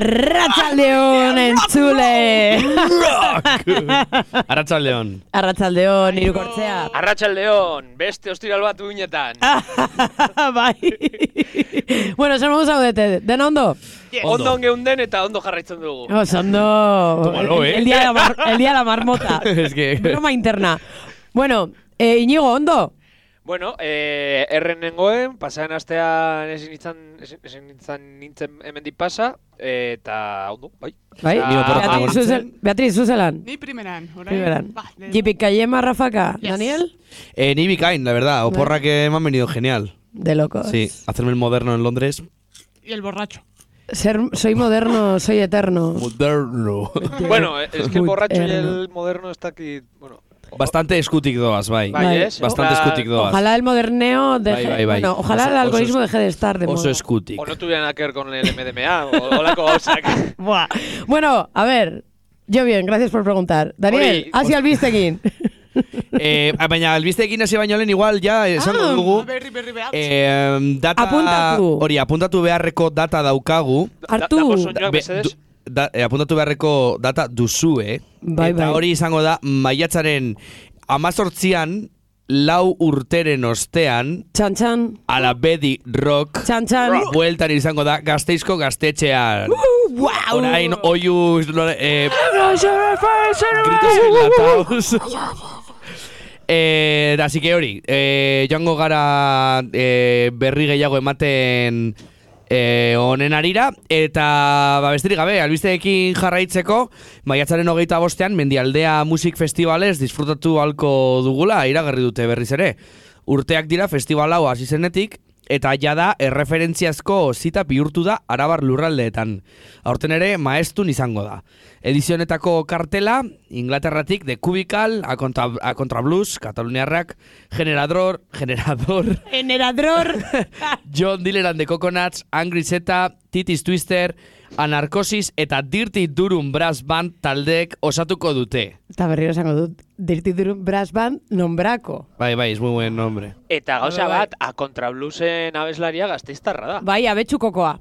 Arratsaldeon entzule. Arratsaldeon. Arratsaldeon irukortzea. Arratxaldeon, beste ostiral bat uinetan. bai. bueno, zer modu zaudete, den ondo? Ondo geunden eta ondo jarraitzen dugu. Oso ondo. Tómalo, eh. El día la, mar- el día de la marmota. es que... Broma interna. Bueno, eh, Iñigo, ondo? Bueno, eh, erren nengoen, pasaren astean ezin nintzen, ezin, ezin nintzen hemendik pasa, eh, eta ondo, bai. Bai? Ni oporrak Beatriz, zuzel, Beatriz, zuzelan. Ni primeran, orain. Primeran. Ba, Yes. Daniel. Eh, ni bikain, la verdad. Oporra que me han venido genial. De locos. Sí, hacerme el moderno en Londres. Y el borracho. Ser, soy moderno, soy eterno. Moderno. Bueno, eh, es que el borracho y el moderno está aquí, bueno... Bastante eskutik doaz, bai. Bai, ez? Bastante Ojalá- eskutik doaz. Ojalá el moderneo deje... Bai, bai, bai. Bueno, ojalá Oso- el oso algoritmo es- deje de estar de Oso moda. eskutik. O no tuviera nada que ver con el MDMA o, o la cosa. Buah. Bueno, a ver. Yo bien, gracias por preguntar. Daniel, Hori- hasi albistekin. eh, baina, albisteekin hasi baino lehen igual, ja, esango Ah, dugu. Berri, berri, behar. Eh, data, Apuntatu. Hori, apuntatu beharreko data daukagu. Hartu. Da, da, da, da, eh, apuntatu beharreko data duzue. Bai, eta bai. hori izango da, maiatzaren amazortzian, lau urteren ostean, Txan, txan. ala bedi rock, Txan, txan. bueltan izango da gazteizko gaztetxean. Wow. Orain, oiu, eh, gritos. Eh, así que hori, eh, joango gara eh, berri gehiago ematen eh, honen arira, eta ba, besterik gabe, albisteekin jarraitzeko, maiatzaren hogeita bostean, Mendialdea Musik Festivalez disfrutatu halko dugula, iragarri dute berriz ere. Urteak dira festival hau hasi zenetik, eta jada erreferentziazko zita bihurtu da Arabar lurraldeetan. Aurten ere maestun izango da. Edizionetako kartela, Inglaterratik The Cubical, A Contra, a Contra Blues, Kataluniarrak, Generador, Generador, Generador. John Diller and the Coconuts, Angry Zeta, Titis Twister, Anarkosis eta Dirty Durum Brass Band taldeek osatuko dute. Eta berriro esango dut. Dirty Durum Brass Band nombrako. Bai, bai, es muy buen nombre. Eta gauza Bai, bai. bat, a kontrablusen abeslaria gazteiztarra da. Bai, abetxukokoa.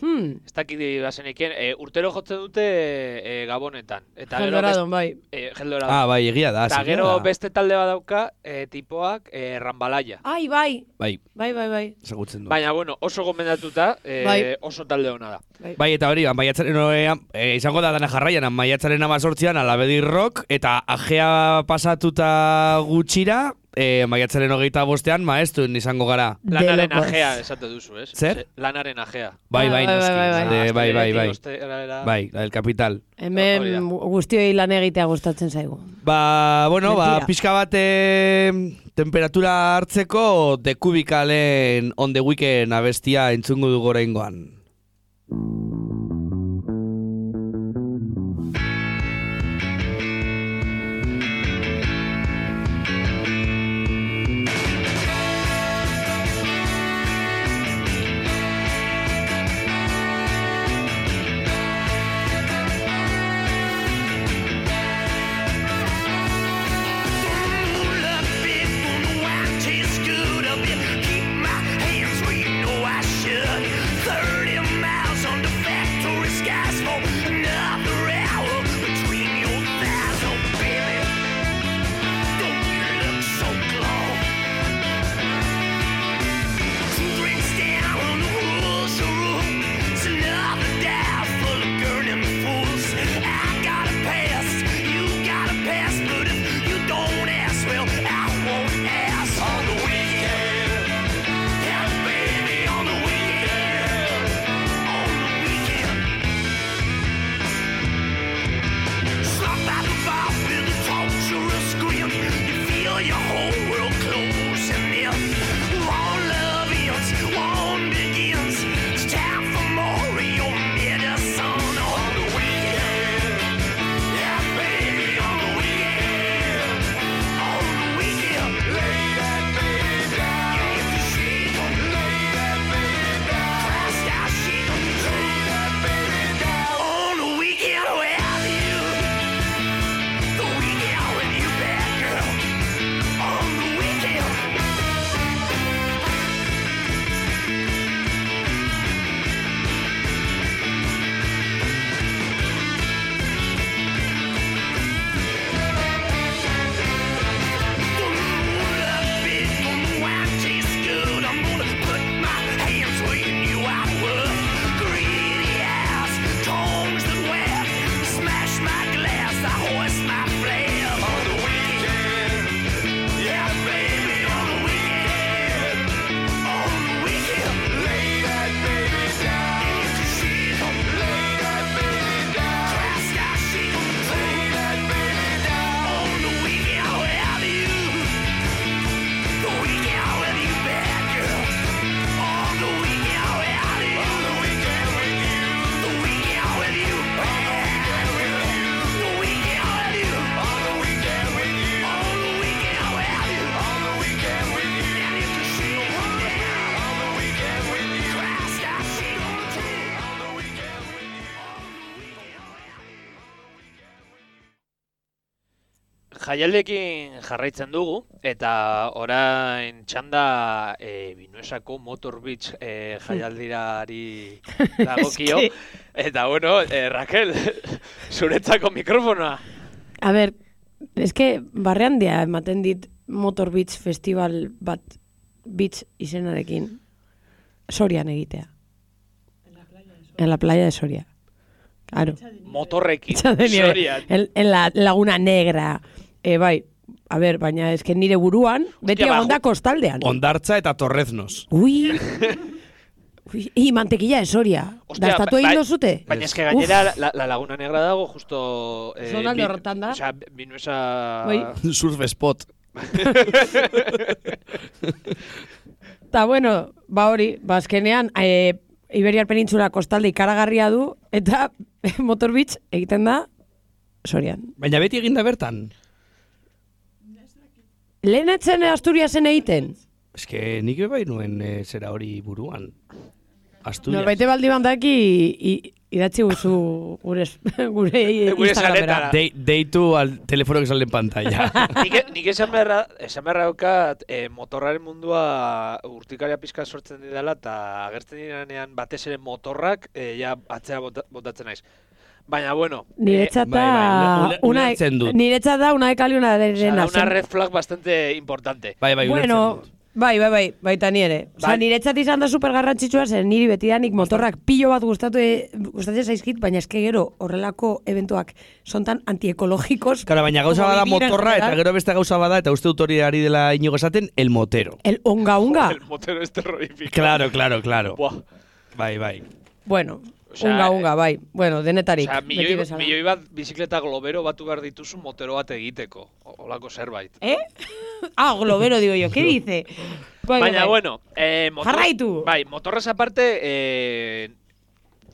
Hmm. Ez dakit bazenekien, e, urtero jotzen dute e, Gabonetan. Eta gero Geldoradon, bai. E, Geldoradon. Ah, bai, egia da. Eta gero da. beste talde bat dauka, e, tipoak, e, Rambalaia. Ai, bai. Bai, Bai, bai, bai. ezagutzen du. Baina, bueno, oso gomendatuta, e, Bai. oso talde hona da. Bai, eta hori, maiatzaren oean, e, izango da dana jarraian, maiatzaren amazortzian, alabedi rock, eta ajea pasatuta gutxira, e, maiatzaren hogeita bostean, maestun izango gara. Lanaren ajea esate duzu, ez? Zer? Ze- Lanaren ajea. Bai, Bai, bai, bai, bai, bai. bai, bai, bai. Bai, la del capital. Hori Hemen guztioi lan egitea gustatzen zaigu. Ba, bueno, ba, pixka bat eh, temperatura hartzeko The Cubicalen On The Weekend abestia entzungu dugu oraingoan. Keep jaialdekin jarraitzen dugu, eta orain txanda e, Binuesako Motor Beach e, jaialdirari dagokio. Eta bueno, e, Raquel, zuretzako mikrofonoa. A ber, eske barrean dia ematen dit Motor Beach Festival bat beach izenarekin Sorian egitea. En la playa de Soria. Claro. Motorrekin, Itxaten nire, sorian. En, en la Laguna Negra. E, bai, a ber, baina eske nire buruan, beti ba, egon da ju- kostaldean. Ondartza eta torreznos. Ui, Ui, i, mantequilla de Soria. Ostia, da estatu bai- egin dozute? Baina eske gainera la, la Laguna Negra dago justo... Eh, Zonalde bin- horretan da. Osea, Binuesa... Bai. Surf spot. Ta bueno, ba hori, ba azkenean, e, Iberiar Penintzula kostalde ikaragarria du, eta Motor Beach egiten da Sorian. Baina beti eginda bertan. Lehen etzen Asturiasen egiten? Eske nik bai nuen eh, zera hori buruan. Asturias. Norbaite baldi bandaki i- idatzi guzu gure, gure Gure Instagramera. Dei- deitu al teléfono que sale en pantalla. nik, nik esan beharra, esan beharra daukat, eh, motorraren mundua urtikaria pizka sortzen didala, eta agertzen direnean batez ere motorrak, eh, ja atzera bota, botatzen naiz. Baina, bueno, Niretzat bai, da, bai, ule- una, ulertzen dut. niretzat da una de cal y una eh, una red flag bastante importante. bai, bai, Bueno, bai, bai, bai, baita ni ere. Osa, Bai. niretzat izan da super garrantzitsua zen niri betidanik motorrak pilo bat gustatu gustatzen zaizkit, baina eske gero horrelako eventuak son tan antiekologikos. Claro, baina gauza bada motorra eta gero beste gauza bada eta uste dut hori ari dela inigo esaten, el motero. El onga onga. El motero es terrorífico. Claro, claro, claro. Buah. Bai, bai. Bueno, Osea, unga unga, bai. Bueno, denetarik. Osea, milioi, milioi bat bizikleta globero batu behar dituzu motero bat egiteko. Olako zerbait. ¿Eh? ah, globero digo yo. ¿Qué dice? Bai, Baina, bai. bueno, eh, motor, Jarraitu! Bai, motorrez aparte, eh,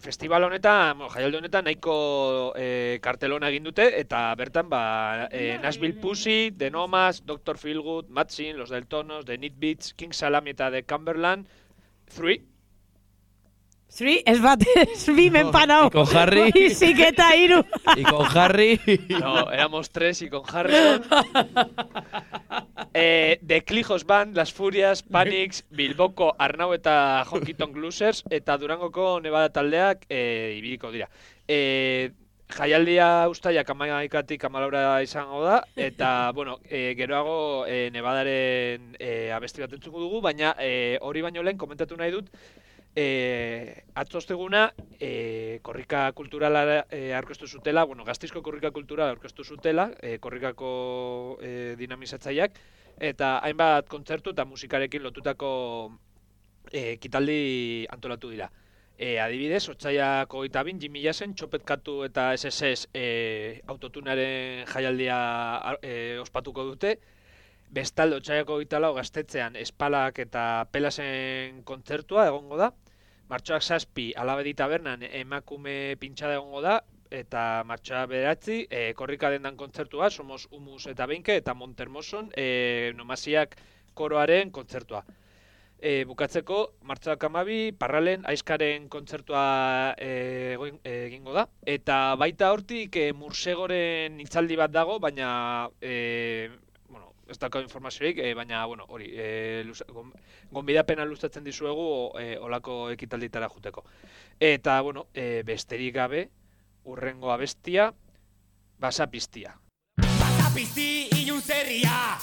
festival honetan, bueno, jaialdi honetan nahiko eh, kartelona egin dute, eta bertan, ba, eh, Nashville Pussy, The Nomads, Dr. Feelgood, Matsin, Los Deltonos, The Neat Beats, King Salami eta The Cumberland, Three, Zuri, ez bat, ez bi menpanao. Y con Harry. Izik eta hiru. Y con Harry. No, éramos tres y con Harrison. eh, The Clijos Band, Las Furias, Panics, Bilboko Arnau eta Honky Tonk Losers, eta Durangoko Nevada taldeak eh, ibiliko dira. Eh, jaialdia ustaiak amaikatik amalaura izango da, eta, bueno, eh, geroago eh, Nevadaren eh, abesti bat entzuko dugu, baina eh, hori baino lehen komentatu nahi dut, eh, atzosteguna eh, korrika kulturala eh, aurkeztu zutela, bueno, gaztizko korrika kulturala aurkeztu zutela, eh, korrikako eh, dinamizatzaileak, eta hainbat kontzertu eta musikarekin lotutako eh, kitaldi antolatu dira. E, adibidez, otxaiako eta bin, Jimmy Jassen, Txopetkatu eta SSS e, autotunaren jaialdia e, ospatuko dute. Bestalde, otxaiako italau gaztetzean espalak eta pelasen kontzertua egongo da. Martxoak zazpi, alabedi tabernan emakume pintxada egongo da. Eta martxoa beratzi, e, korrika dendan kontzertua, somos Humus eta Beinke, eta Montermoson, e, nomasiak koroaren kontzertua. E, bukatzeko, martxoak amabi, parralen, aizkaren kontzertua e, egingo da. Eta baita hortik e, Mursegoren itzaldi bat dago, baina e, ez dauka informaziorik, e, baina bueno, hori, e, luza, gon, gonbidapena luzatzen dizuegu e, olako ekitalditara juteko. Eta, bueno, e, besterik gabe, urrengo abestia, basapiztia. Bazapizti ilun zerria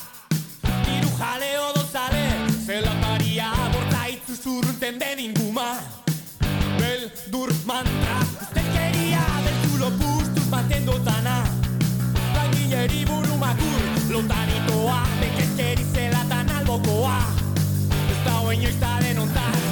Iru jale odozale Zelataria borta itzu zurrunten den inguma Beldur mantra Ustelkeria beltzulo pustuz baten dotana eri buru makur Lotaritoa, beketzeri zelatan albokoa Ez da hoen joiz talen ontan.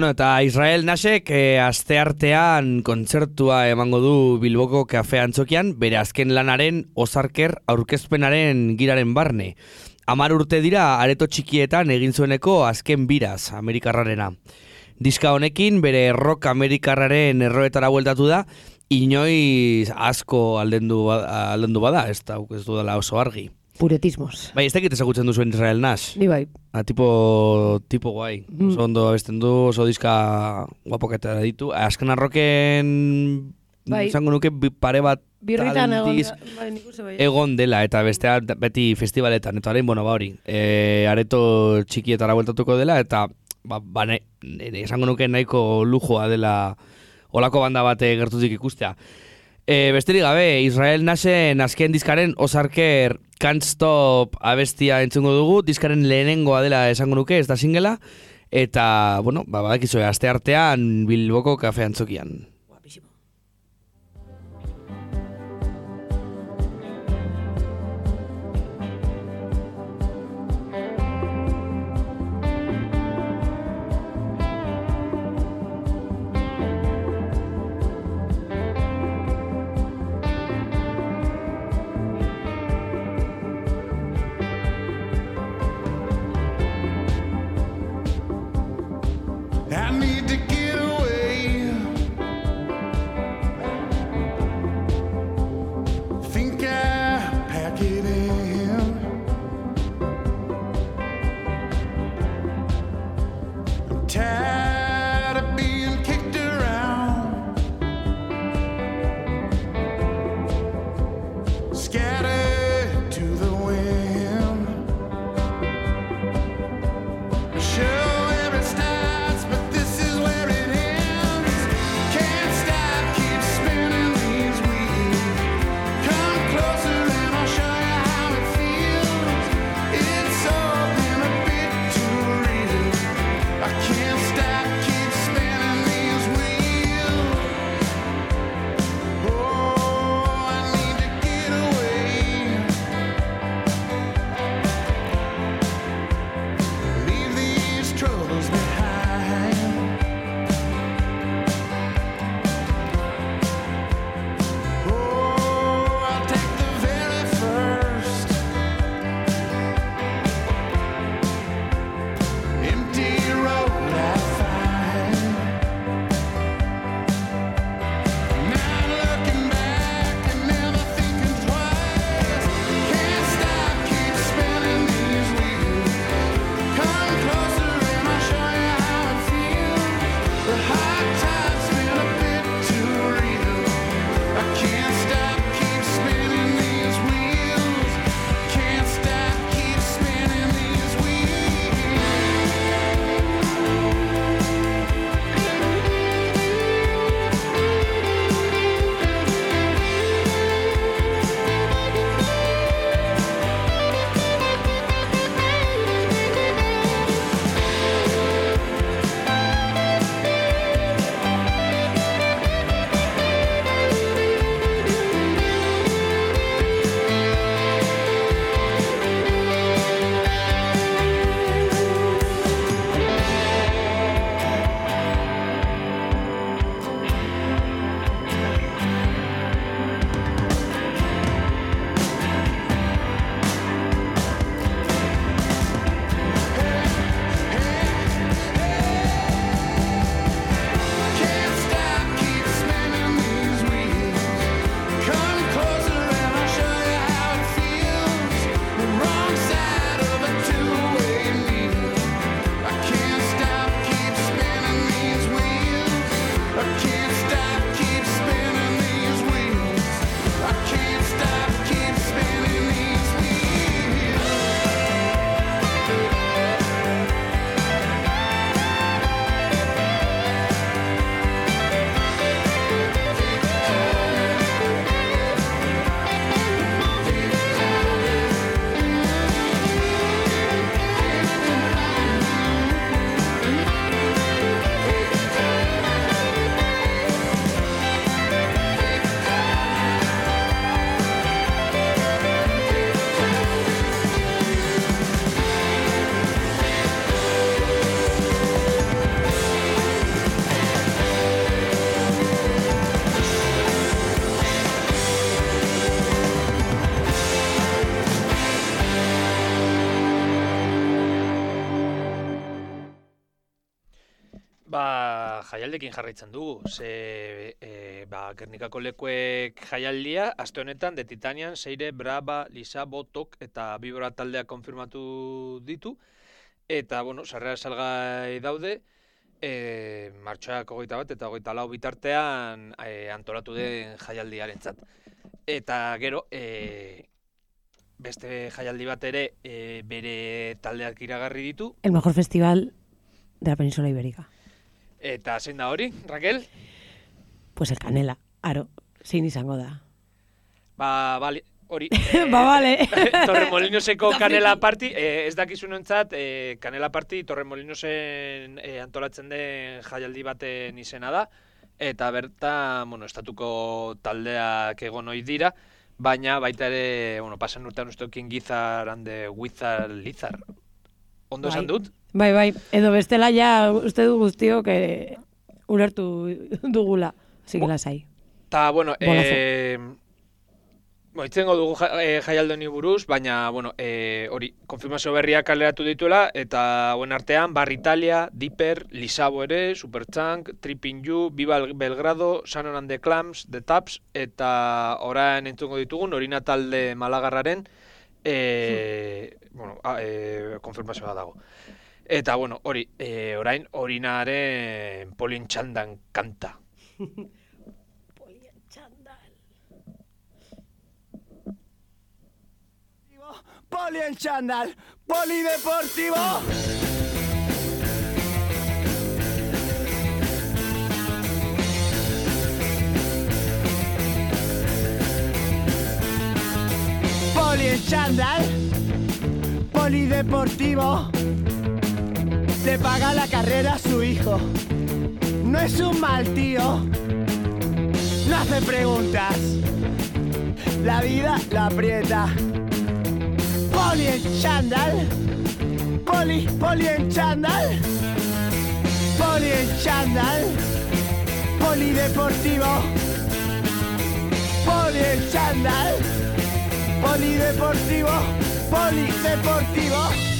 Bueno, eta Israel Nasek e, aste artean kontzertua emango du Bilboko kafe antzokian, bere azken lanaren osarker aurkezpenaren giraren barne. Amar urte dira areto txikietan egin zueneko azken biraz Amerikarrarena. Diska honekin bere rock Amerikarraren erroetara bueltatu da, inoiz asko aldendu, ba- aldendu bada, ez da ez dudala oso argi. Puretismos. Bai, ez dakit ezagutzen duzuen Israel Nash. Ni bai. Ah, tipo, tipo guai. Mm. Oso ondo abesten du, oso diska guapoketa ditu. Azken arroken, Bai. izango nuke pare bat Birritan egon, bai, bai. egon dela, eta bestea beti festivaletan, eta orain, bueno, ba hori, e, areto txikietara bueltatuko dela, eta ba, ba ne, ne- esango nuke nahiko lujoa dela olako banda bate gertutik ikustea. E, besterik gabe, Israel Nasen azken diskaren osarker Can't Stop abestia entzungo dugu, diskaren lehenengoa dela esango nuke, ez da singela, eta, bueno, ba, badakizue, aste artean Bilboko kafe antzokian. Jaialdekin jarraitzen dugu. Ze, e, ba, Gernikako lekuek jaialdia, aste honetan, de Titanian, Seire, Braba, Lisa, Botok eta Bibora taldeak konfirmatu ditu. Eta, bueno, sarrera salgai daude, e, martxoak hogeita bat eta hogeita lau bitartean e, antolatu den jaialdiarentzat. Eta gero, e, beste jaialdi bat ere e, bere taldeak iragarri ditu. El mejor festival de la península ibérica. Eta zein da hori, Raquel? Pues el Canela, aro, zein izango da. Ba, bali, hori. Ba, bale. Torremolinoseko Kanela Party, eh, ez dakizunentzat, eh, Kanela Party Torremolinosen eh, antolatzen den jaialdi baten izena da, eta bertan, bueno, estatuko taldeak egon ohi dira, baina baita ere, bueno, pasan urtean usteokin Gizar and the Wizard Lizard. Ondo esan Bai. dut? Bai, bai, edo bestela ja uste du guztiok eh, ulertu dugula. Bo- lasai. Ta, bueno, Bolazo. eh, Bo, itzengo dugu ja, eh, honi buruz, baina, bueno, eh, hori, konfirmazio berriak kaleratu dituela, eta hauen artean, Bar Italia, Dipper, Lisabo ere, Superchunk, Tripping You, Viva el Belgrado, Shannon and the Clams, The Taps, eta orain entzungo ditugun, orina talde Malagarraren, eh, bueno, a, eh, konfirmazioa dago. Eta, bueno, hori, eh, orain, orinaren Polin Txandan kanta. Poli en chándal, polideportivo. Poli en chándal, polideportivo. Le paga la carrera a su hijo. No es un mal tío. No hace preguntas. La vida la aprieta. Poli en chándal. Poli, poli en chándal. Poli en chándal. Polideportivo. Poli en chándal. Polideportivo. Polideportivo.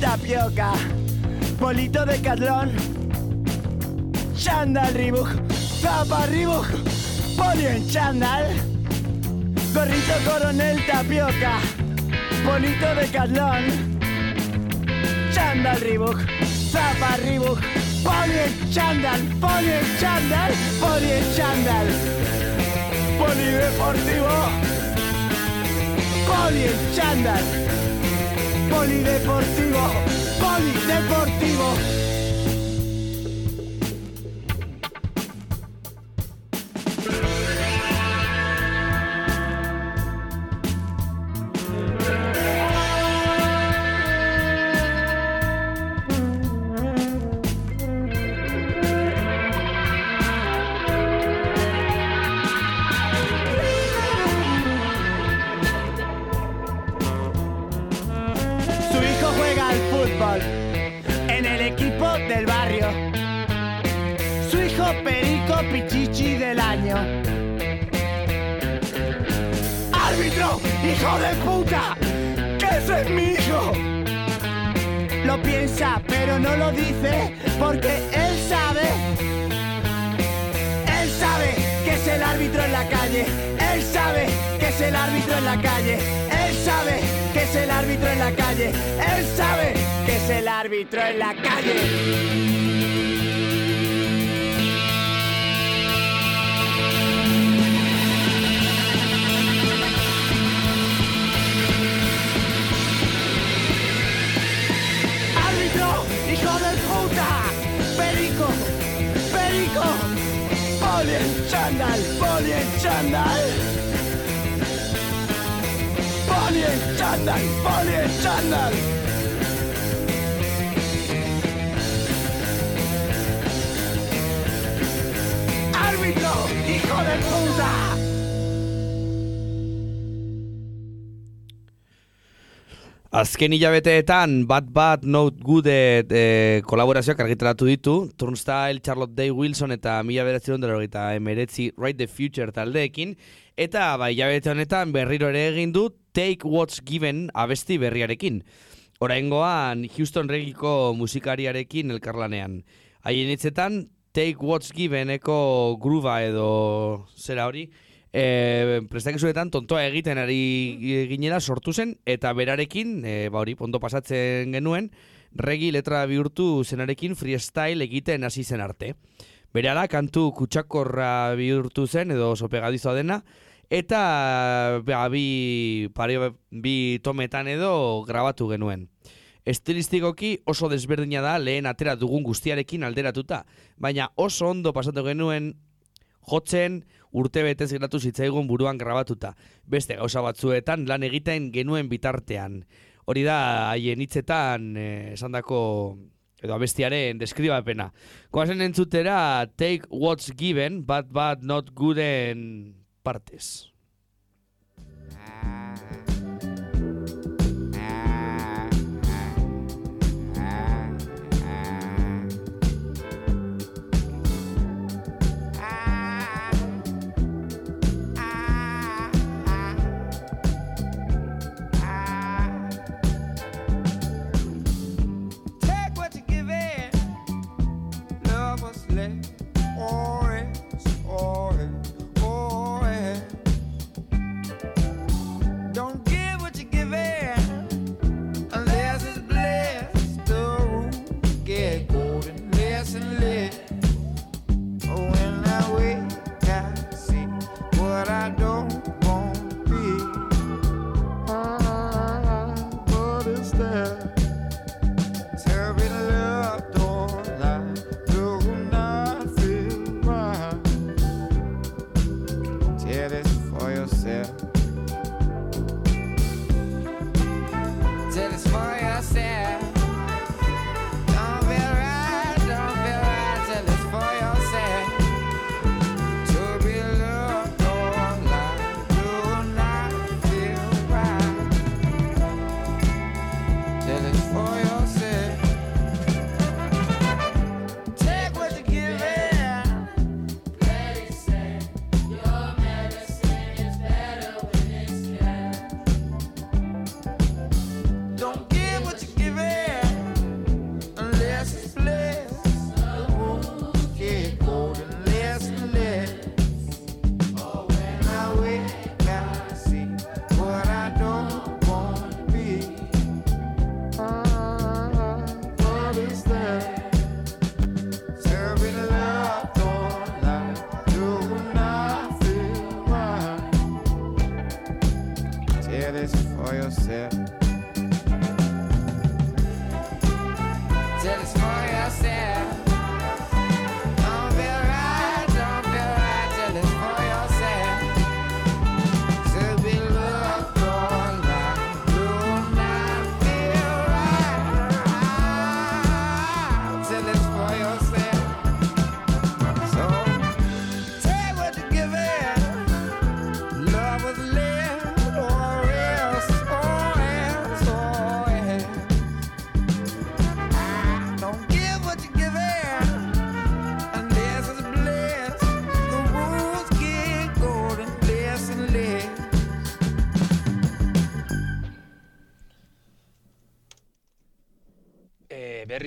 Tapioca, polito de catlón, chándal Reebok, zapa Reebok, poli en chándal, gorrito coronel tapioca, polito de catlón, chándal Reebok, zapa Reebok, poli en chándal, poli en chándal, poli en chándal, polideportivo, poli en chándal. Polideportivo, polideportivo. Azken hilabeteetan Bad Bad Not Good e, kolaborazioak argitaratu ditu, Turnstile, Charlotte Day Wilson eta mila beratzen dara eta emeretzi Right the Future taldeekin, eta ba, hilabete honetan berriro ere egin du Take What's Given abesti berriarekin. Oraingoan Houston Regiko musikariarekin elkarlanean. Haien hitzetan Take What's Giveneko gruba edo zera hori, e, prestakizuetan tontoa egiten ari ginela sortu zen, eta berarekin, e, ba hori, ondo pasatzen genuen, regi letra bihurtu zenarekin freestyle egiten hasi zen arte. Berara, kantu kutsakorra bihurtu zen, edo sopegadizoa dena, eta ba, bi, pare, bi tometan edo grabatu genuen. Estilistikoki oso desberdina da lehen atera dugun guztiarekin alderatuta, baina oso ondo pasatu genuen jotzen urte betez geratu zitzaigun buruan grabatuta. Beste gauza batzuetan lan egiten genuen bitartean. Hori da haien hitzetan eh, esandako edo abestiaren deskribapena. Koazen entzutera Take What's Given, Bad Bad Not Gooden partez.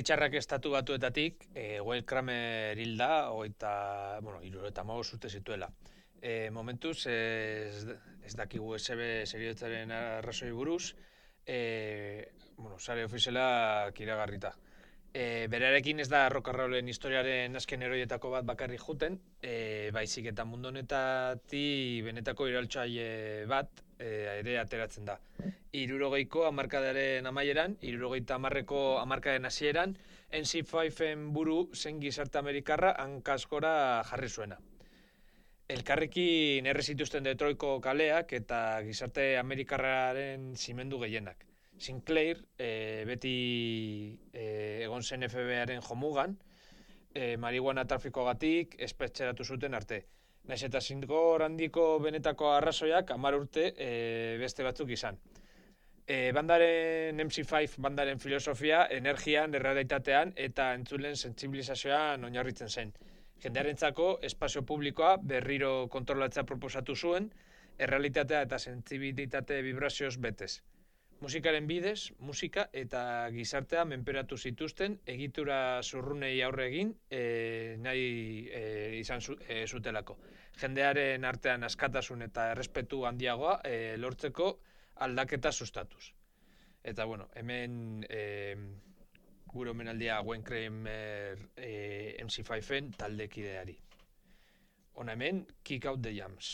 Txarrak estatu batuetatik, e, Will Kramer hilda, oita, bueno, iruro eta urte zituela. E, momentuz, ez, ez dakigu SB seriotzaren arrazoi buruz, e, bueno, sare ofiziala kiragarrita. E, berarekin ez da rock historiaren azken eroietako bat bakarrik juten, e, baizik eta mundu honetatik benetako iraltzaile bat e, ere ateratzen da. Irurogeiko amarkadaren amaieran, irurogeita amarreko amarkadaren hasieran, NC5-en buru zen gizarte amerikarra hankaskora jarri zuena. Elkarrekin erre zituzten Detroitko kaleak eta gizarte amerikarraren zimendu gehienak. Sinclair e, beti e, egon zen FBI-aren jomugan, e, marihuana trafikogatik espetxeratu zuten arte. Naiz eta zingor handiko benetako arrazoiak hamar urte e, beste batzuk izan. E, bandaren MC5 bandaren filosofia energian, errealitatean eta entzulen sentsibilizazioan oinarritzen zen. Jendearentzako espazio publikoa berriro kontrolatzea proposatu zuen, errealitatea eta sentsibilitate vibrazioz betez. Musikaren bidez, musika eta gizartea menperatu zituzten egitura zurrunei aurre egin e, nahi e, izan zu, e, zutelako. Jendearen artean askatasun eta errespetu handiagoa e, lortzeko aldaketa sustatuz. Eta bueno, hemen e, gure omenaldia Gwen Kramer e, MC5-en taldekideari. Hona hemen, Kick Out the Jams.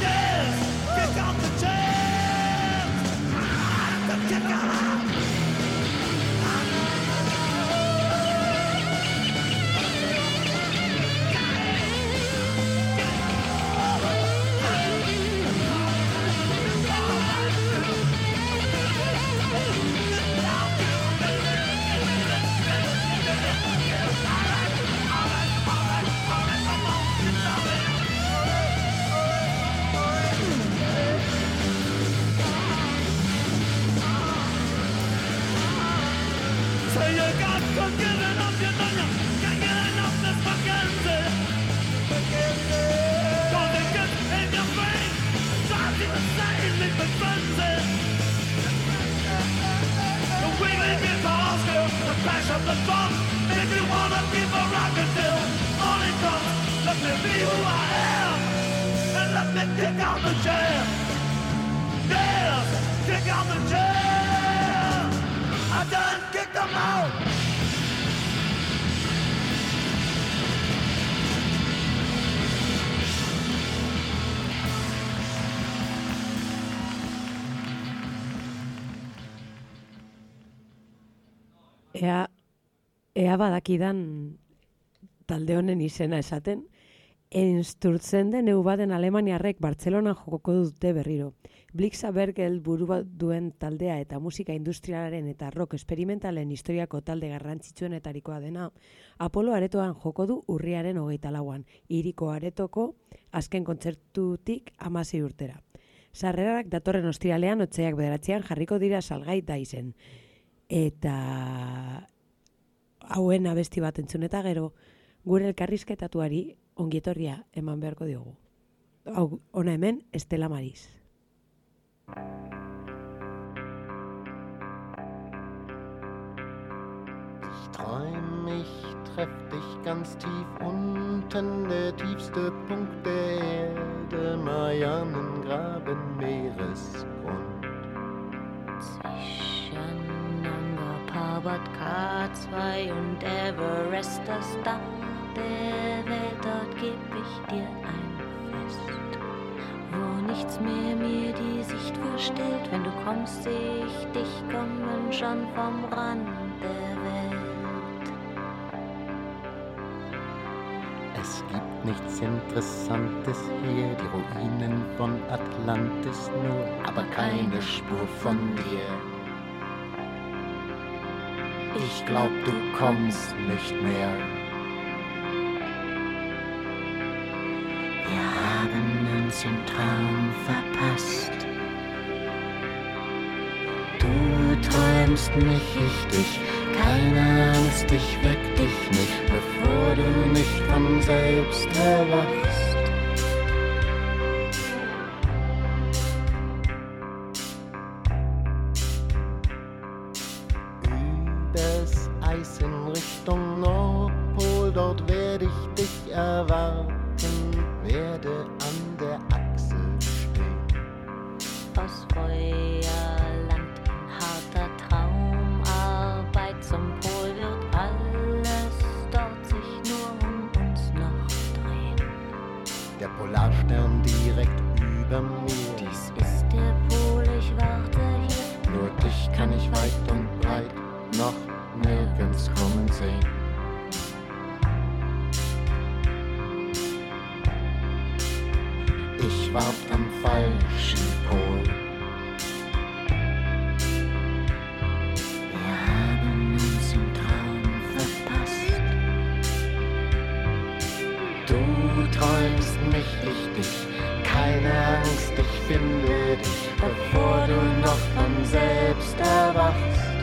Yes, kick out the jam. Kick out. Out the jam. Yeah, kick out. I done kicked them out. Ea, ea badakidan talde honen izena esaten, Einsturtzen den eu baden Alemaniarrek Bartzelona jokoko dute berriro. Blixa Bergel buru bat duen taldea eta musika industrialaren eta rock esperimentalen historiako talde garrantzitsuenetarikoa dena, Apolo aretoan joko du urriaren hogeita lauan, iriko aretoko azken kontzertutik amasi urtera. Sarrerak datorren ostiralean otxeak bederatzean jarriko dira salgai da izen. Eta hauen abesti bat entzun eta gero, gure elkarrizketatuari ongietorria eman beharko diogu. Hau, ona hemen, Estela Maris. Ich träum, ich treff dich ganz tief unten, der tiefste Punkt der Erde, Marianengraben, Meeresgrund. Zwischen Parbat K2 und Everest das Dach Welt, dort geb ich dir ein Fest. Wo nichts mehr mir die Sicht verstellt, wenn du kommst, seh ich dich kommen schon vom Rand der Welt. Es gibt nichts Interessantes hier, die Ruinen von Atlantis nur, aber keine Spur von dir. Ich glaub, du kommst nicht mehr. haben uns im Traum verpasst. Du träumst mich, ich dich, keine Angst, ich weck dich nicht, bevor du nicht von selbst erwachst. Du träumst mich, ich dich. Keine Angst, ich finde dich, bevor du noch von selbst erwachst.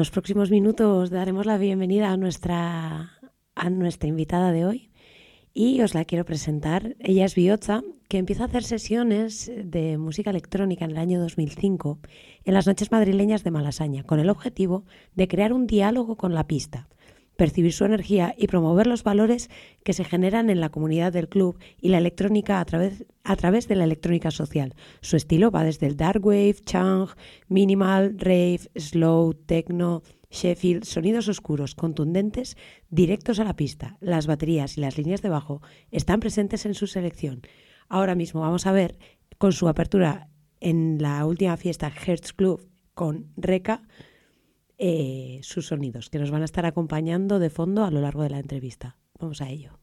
Los próximos minutos daremos la bienvenida a nuestra, a nuestra invitada de hoy y os la quiero presentar. Ella es Biocha, que empieza a hacer sesiones de música electrónica en el año 2005 en las noches madrileñas de Malasaña, con el objetivo de crear un diálogo con la pista, percibir su energía y promover los valores que se generan en la comunidad del club y la electrónica a través, a través de la electrónica social. Su estilo va desde el dark wave, chang, minimal, rave, slow, techno, Sheffield, sonidos oscuros, contundentes, directos a la pista. Las baterías y las líneas de bajo están presentes en su selección. Ahora mismo vamos a ver con su apertura en la última fiesta Hertz Club con Reca eh, sus sonidos, que nos van a estar acompañando de fondo a lo largo de la entrevista. Vamos a ello.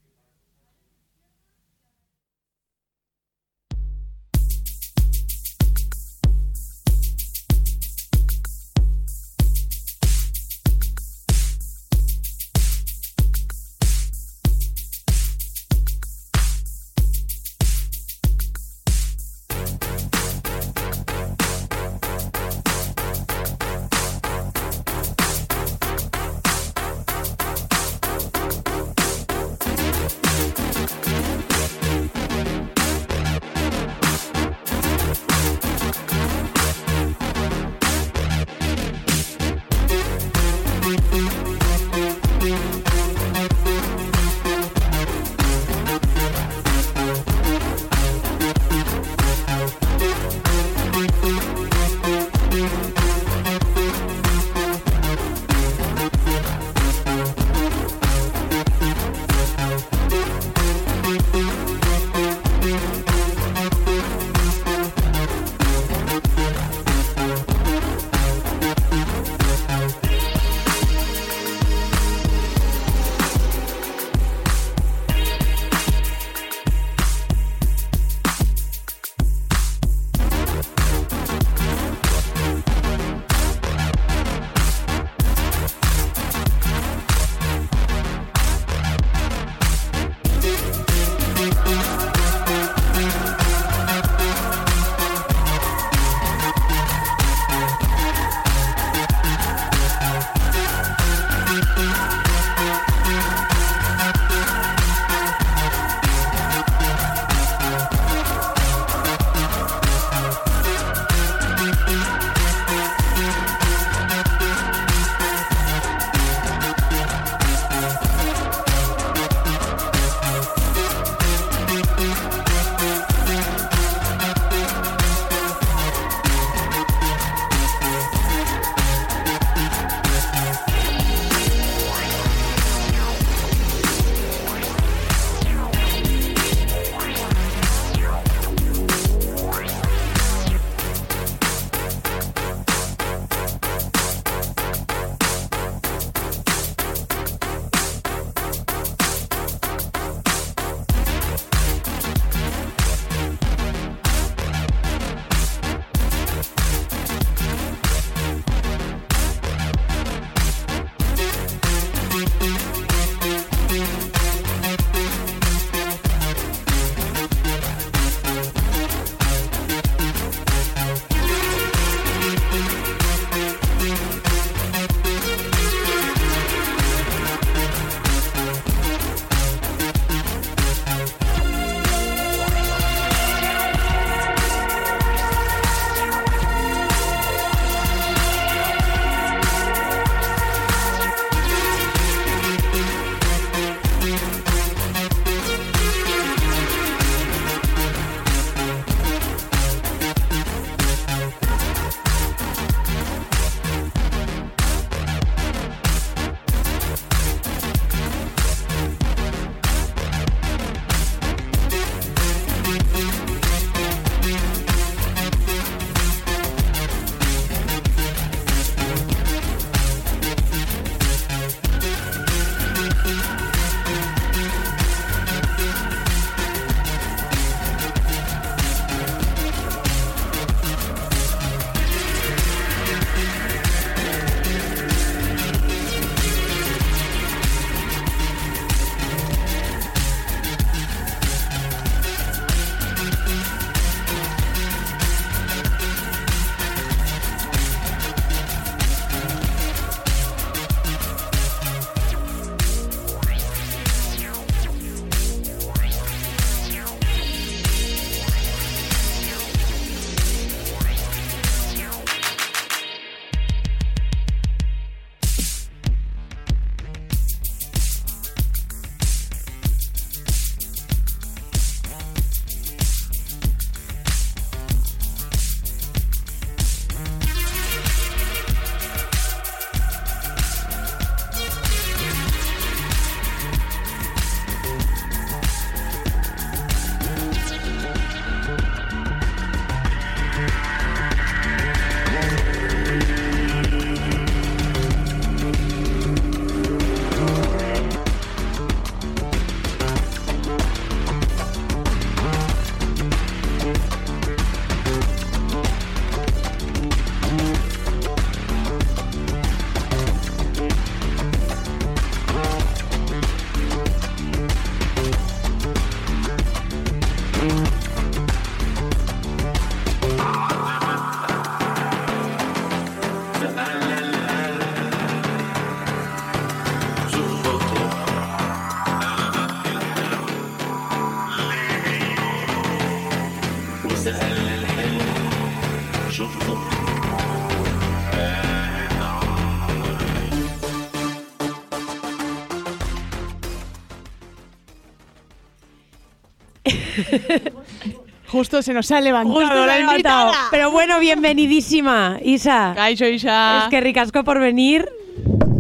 Justo se nos ha levantado Justo la invitada. Pero bueno, bienvenidísima, Isa. Kaixo, Isa. Es que ricasco por venir.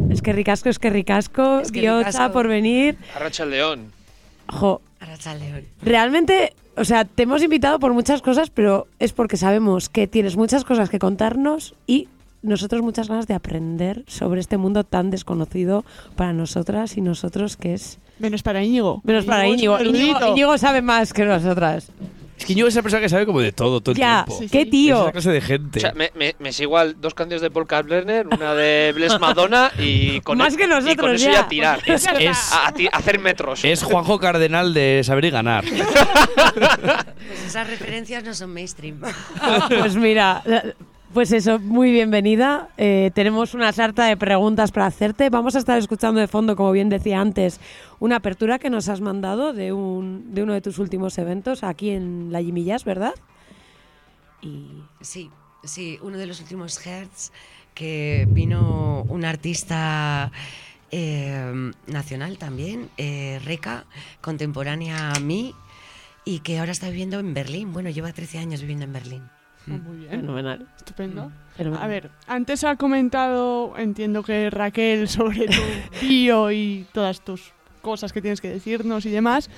Es que ricasco, es que ricasco. Es que ricasco. por venir. Arracha el León. Jo, Arratsaldeon. realmente, o sea, te hemos invitado por muchas cosas, pero es porque sabemos que tienes muchas cosas que contarnos y nosotros muchas ganas de aprender sobre este mundo tan desconocido para nosotras y nosotros que es... Menos para Íñigo. Menos para Íñigo. es Íñigo. Íñigo sabe más que nosotras. Es que yo es esa persona que sabe como de todo, todo el Ya, tiempo. Sí, qué sí. Es tío. esa clase de O gente. sea, me, me, me sigo al dos canciones de Paul Kalkbrenner, una de Bless Madonna y con, Más el- que y con nosotros, eso ya. ya tirar. Es- es- a, a hacer metros. Es Juanjo Cardenal de saber y ganar. Pues esas referencias no son mainstream. Pues mira, pues eso, muy bienvenida. Eh, tenemos una sarta de preguntas para hacerte. Vamos a estar escuchando de fondo, como bien decía antes, una apertura que nos has mandado de, un, de uno de tus últimos eventos aquí en La Jimillas, ¿verdad? Y Sí, sí, uno de los últimos Hertz que vino un artista eh, nacional también, eh, Reca, contemporánea a mí, y que ahora está viviendo en Berlín. Bueno, lleva 13 años viviendo en Berlín. Ah, Muy bien. fenomenal. Estupendo. fenomenal. A ver, antes ha comentado, entiendo que Raquel, sobre tu bio y todas tus cosas que tienes que decirnos y demás.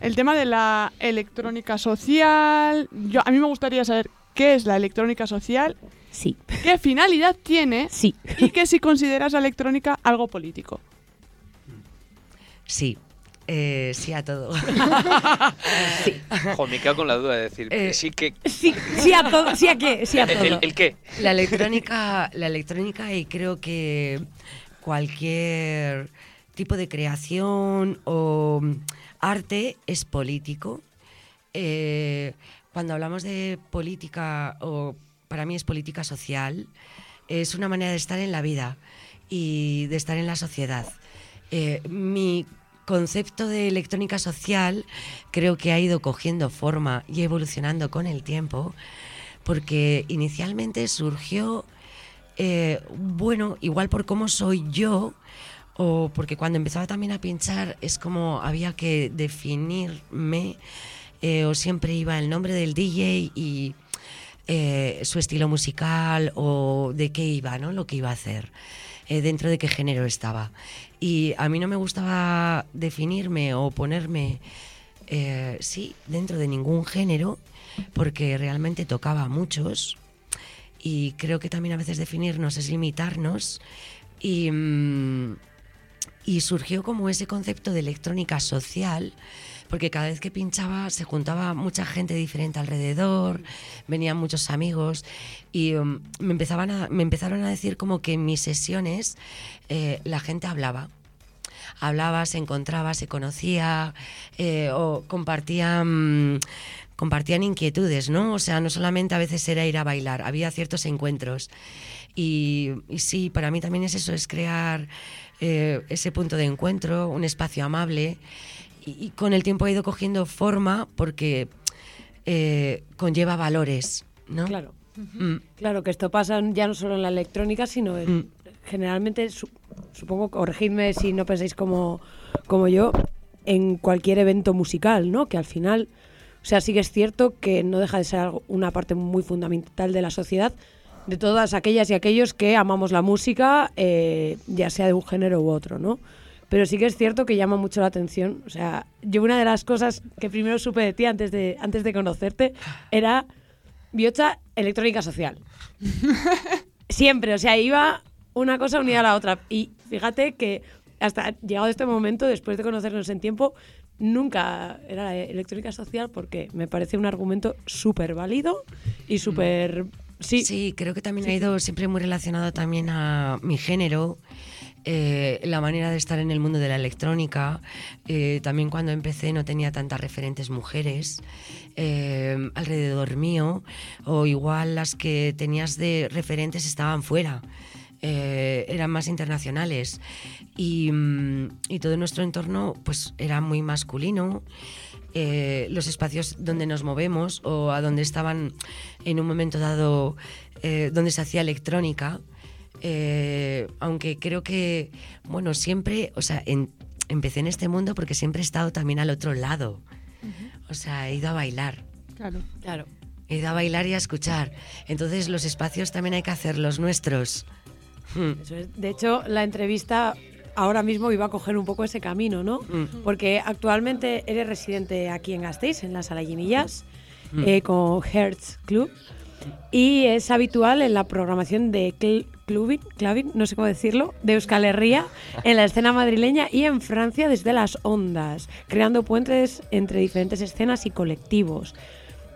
El tema de la electrónica social. Yo, a mí me gustaría saber qué es la electrónica social, Sí, qué finalidad tiene sí. y que si consideras la electrónica algo político. Sí, eh, sí a todo. Jo, me quedo con la duda de decir, Eh, sí que... Sí, sí a todo. ¿Sí a qué? Sí a ¿El, todo. el- el qué? La electrónica, la electrónica y creo que cualquier tipo de creación o arte es político. Eh, cuando hablamos de política, o para mí es política social, es una manera de estar en la vida y de estar en la sociedad. Eh, mi concepto de electrónica social creo que ha ido cogiendo forma y evolucionando con el tiempo, porque inicialmente surgió, eh, bueno, igual por cómo soy yo, o porque cuando empezaba también a pinchar es como había que definirme, eh, o siempre iba el nombre del DJ y eh, su estilo musical o de qué iba, ¿no? Lo que iba a hacer, dentro de qué género estaba. Y a mí no me gustaba definirme o ponerme, eh, sí, dentro de ningún género, porque realmente tocaba a muchos. Y creo que también a veces definirnos es limitarnos. Y, mm, y surgió como ese concepto de electrónica social, porque cada vez que pinchaba se juntaba mucha gente diferente alrededor, venían muchos amigos y um, me, empezaban a, me empezaron a decir como que en mis sesiones eh, la gente hablaba. Hablaba, se encontraba, se conocía eh, o compartían, compartían inquietudes, ¿no? O sea, no solamente a veces era ir a bailar, había ciertos encuentros. Y, y sí, para mí también es eso, es crear eh, ese punto de encuentro, un espacio amable. Y, y con el tiempo ha ido cogiendo forma porque eh, conlleva valores, ¿no? Claro. Mm. Claro, que esto pasa ya no solo en la electrónica, sino en, Mm. generalmente, su- supongo, corregidme si no pensáis como, como yo, en cualquier evento musical, ¿no? Que al final, o sea, sí que es cierto que no deja de ser algo- una parte muy fundamental de la sociedad, de todas aquellas y aquellos que amamos la música, eh, ya sea de un género u otro, ¿no? Pero sí que es cierto que llama mucho la atención. O sea, yo una de las cosas que primero supe de ti antes de, antes de conocerte era Biocha electrónica social. Siempre, o sea, iba una cosa unida a la otra. Y fíjate que hasta llegado este momento, después de conocernos en tiempo, nunca era la electrónica social porque me parece un argumento súper válido y súper... Sí, Sí, creo que también ha ido siempre muy relacionado también a mi género, eh, la manera de estar en el mundo de la electrónica. Eh, también cuando empecé no tenía tantas referentes mujeres eh, alrededor mío, o igual las que tenías de referentes estaban fuera. eh, eran más internacionales y, mm, y todo nuestro entorno pues era muy masculino eh, los espacios donde nos movemos o a donde estaban en un momento dado eh, donde se hacía electrónica. Eh, aunque creo que, bueno, siempre, o sea, en- empecé en este mundo porque siempre he estado también al otro lado. O sea, he ido a bailar. Claro. Claro. He ido a bailar y a escuchar. Entonces los espacios también hay que hacer los nuestros. Hmm. Eso es. De hecho, la entrevista ahora mismo iba a coger un poco ese camino, ¿no? Mm. Porque actualmente eres residente aquí en Gasteiz, en la Sala Llinillas, Mm. eh, con Hertz Club. Y es habitual en la programación de cl- clubbing, clubbing, no sé cómo decirlo, de Euskal Herria, en la escena madrileña y en Francia desde las ondas, creando puentes entre diferentes escenas y colectivos.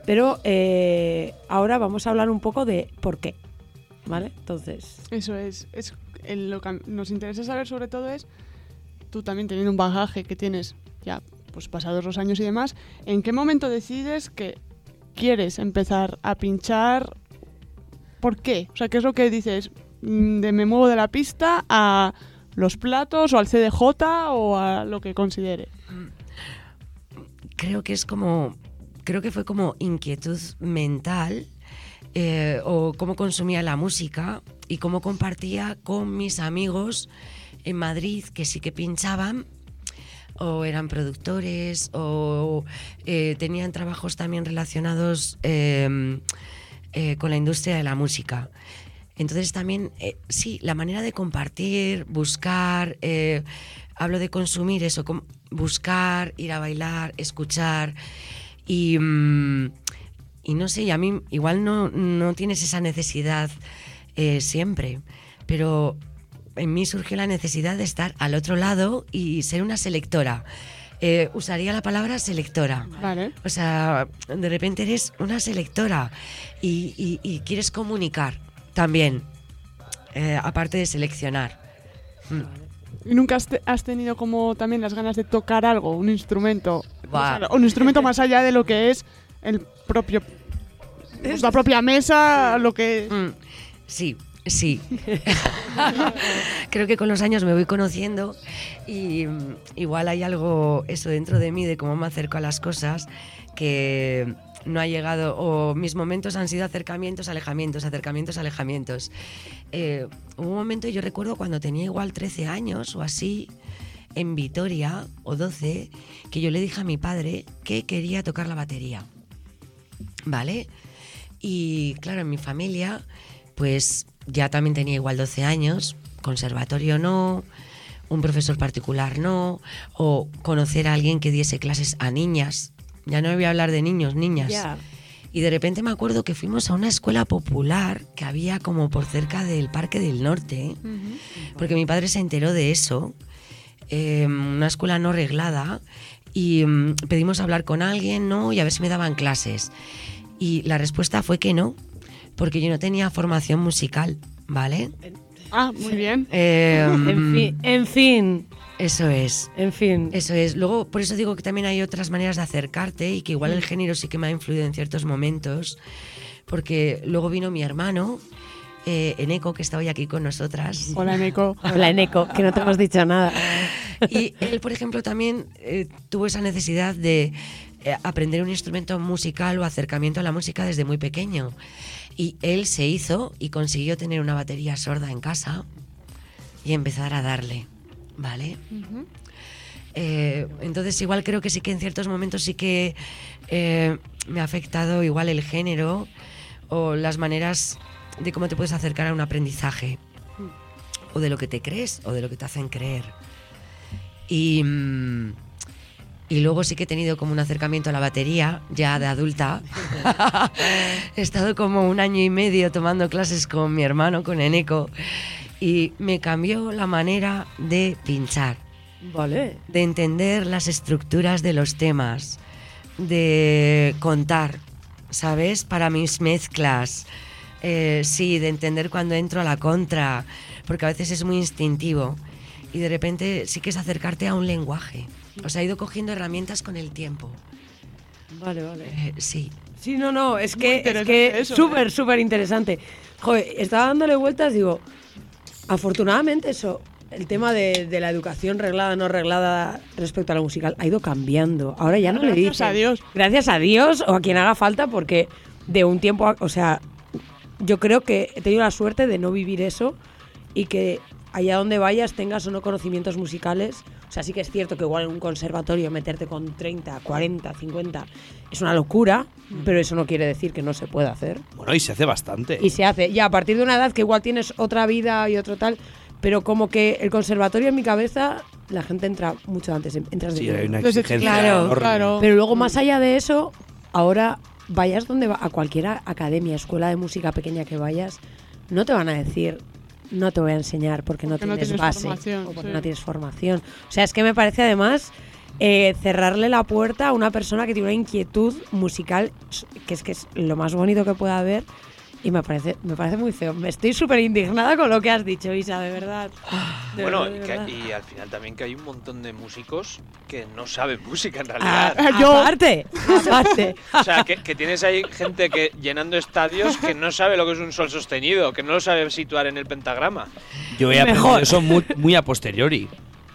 Pero eh, ahora vamos a hablar un poco de por qué. ¿Vale? Entonces, Eso es. lo que nos interesa saber sobre todo es, tú también teniendo un bagaje que tienes ya pues pasados los años y demás, ¿en qué momento decides que quieres empezar a pinchar? ¿Por qué? O sea, ¿qué es lo que dices? Mm, De me muevo de la pista a los platos o al CDJ o a lo que considere. creo que es como, creo que fue como inquietud mental eh, o cómo consumía la música y cómo compartía con mis amigos en Madrid que sí que pinchaban o eran productores o eh, tenían trabajos también relacionados eh, eh, con la industria de la música. Entonces también, eh, sí, la manera de compartir, buscar, eh, hablo de consumir eso, com- buscar, ir a bailar, escuchar y, mm, y no sé, y a mí igual no, no tienes esa necesidad eh, siempre, pero en mí surgió la necesidad de estar al otro lado y ser una selectora. Eh, usaría la palabra selectora. Vale. O sea, de repente eres una selectora y, y- y quieres comunicar también, eh, aparte de seleccionar. ¿Y nunca has, te- has tenido como también las ganas de tocar algo, un instrumento? Un instrumento más allá de lo que es el propio... pues, la propia mesa, lo que... Mm, sí, sí. Creo que con los años me voy conociendo y mm, igual hay algo, eso dentro de mí, de cómo me acerco a las cosas, que no ha llegado, o mis momentos han sido acercamientos, alejamientos, acercamientos, alejamientos. Eh, hubo un momento, yo recuerdo cuando tenía igual 13 años o así, en Vitoria, o 12, que yo le dije a mi padre que quería tocar la batería. ¿Vale? Y claro, en mi familia, pues ya también tenía igual 12 años, conservatorio no, un profesor particular no, o conocer a alguien que diese clases a niñas. Ya no voy a hablar de niños, niñas. ya. Y de repente me acuerdo que fuimos a una escuela popular que había como por cerca del Parque del Norte, porque mi padre se enteró de eso, eh, una escuela no reglada, y mm, pedimos hablar con alguien, ¿no? Y a ver si me daban clases. Y la respuesta fue que no, porque yo no tenía formación musical, ¿vale? Ah, muy bien. Eh, En fin, en fin, Eso es. en fin. Eso es. Luego, por eso digo que también hay otras maneras de acercarte y que igual Mm. el género sí que me ha influido en ciertos momentos. Porque luego vino mi hermano, eh, Eneco, que está hoy aquí con nosotras. Hola, Nico. Hola, Eneco, que no te hemos dicho nada. Y él, por ejemplo, también eh, tuvo esa necesidad de eh, aprender un instrumento musical o acercamiento a la música desde muy pequeño. Y él se hizo y consiguió tener una batería sorda en casa y empezar a darle, ¿vale? Eh, entonces igual creo que sí que en ciertos momentos sí que eh, me ha afectado igual el género o las maneras de cómo te puedes acercar a un aprendizaje o de lo que te crees o de lo que te hacen creer. Y, mm, y luego sí que he tenido como un acercamiento a la batería, ya de adulta. he estado como un año y medio tomando clases con mi hermano, con Eneco, y me cambió la manera de pinchar Vale. de entender las estructuras de los temas, de contar, ¿sabes? Para mis mezclas. Eh, sí, de entender cuando entro a la contra, porque a veces es muy instintivo. Y de repente sí que es acercarte a un lenguaje. O sea, he ido cogiendo herramientas con el tiempo. Vale, vale. Eh, sí. Sí, no, no, es que es que eso, súper, ¿eh? súper interesante. Joder, estaba dándole vueltas, digo, afortunadamente eso, el tema de, de la educación reglada, no reglada respecto a la musical ha ido cambiando. Ahora ya no le Gracias dicen. a Dios. Gracias a Dios o a quien haga falta, porque de un tiempo, a- o sea, yo creo que he tenido la suerte de no vivir eso y que allá donde vayas tengas o no conocimientos musicales. O sea, sí que es cierto que igual en un conservatorio meterte con 30, 40, 50 es una locura, pero eso no quiere decir que no se pueda hacer. Bueno, y se hace bastante. Y se hace. Ya a partir de una edad que igual tienes otra vida y otro tal, pero como que el conservatorio en mi cabeza, la gente entra mucho antes. Entras de Sí, hay una exigencia Claro, enorme. claro. Pero luego, más allá de eso, ahora vayas donde va, a cualquier academia, escuela de música pequeña que vayas, no te van a decir, no te voy a enseñar porque no Porque no tienes tienes base o porque sí. no tienes formación. O sea, es que me parece además eh, cerrarle la puerta a una persona que tiene una inquietud musical que es que es lo más bonito que pueda haber. Y me parece, me parece muy feo. Me estoy súper indignada con lo que has dicho, Isa, de verdad. De Bueno, verdad, de y, que- verdad. y al final también que hay un montón de músicos que no saben música en Ah, realidad. Yo- aparte, aparte. O sea, que, que tienes ahí gente que llenando estadios que no sabe lo que es un sol sostenido, que no lo sabe situar en el pentagrama. Yo he aprendido Mejor. eso muy, muy a posteriori.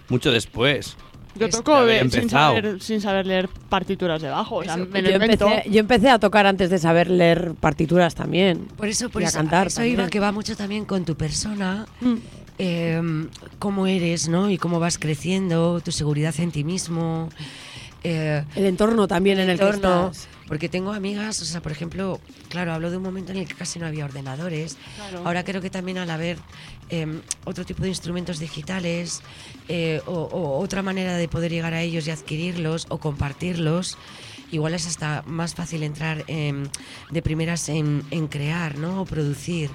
Mucho después. Yo toco de sin, empezado. saber, sin saber leer partituras de bajo. O sea, me lo yo, empecé, yo empecé a tocar antes de saber leer partituras también. Por eso, por Y a eso, cantar eso iba, que va mucho también con tu persona, Mm. eh, cómo eres, ¿no? Y cómo vas creciendo, tu seguridad en ti mismo. Eh, El entorno también en el que entorno, estás. porque tengo amigas, o sea, por ejemplo, claro, hablo de un momento en el que casi no había ordenadores. Claro. Ahora creo que también al haber eh, otro tipo de instrumentos digitales eh, o, o otra manera de poder llegar a ellos y adquirirlos o compartirlos, igual es hasta más fácil entrar em, de primeras en, en crear, ¿no? O producir.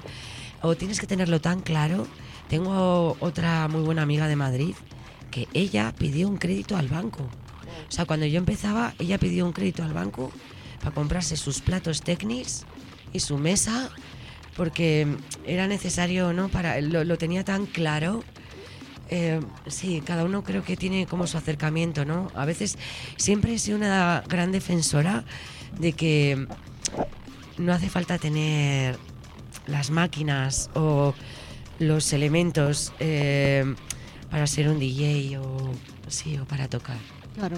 O tienes que tenerlo tan claro. Tengo otra muy buena amiga de Madrid que ella pidió un crédito al banco. O sea, cuando yo empezaba, ella pidió un crédito al banco para comprarse sus platos técnicos y su mesa, porque era necesario, ¿no? Para, lo, tenía tan claro. Eh, sí, cada uno creo que tiene como su acercamiento, ¿no? A veces siempre he sido una gran defensora de que no hace falta tener las máquinas o los elementos eh, para ser un DJ o sí o para tocar. Claro.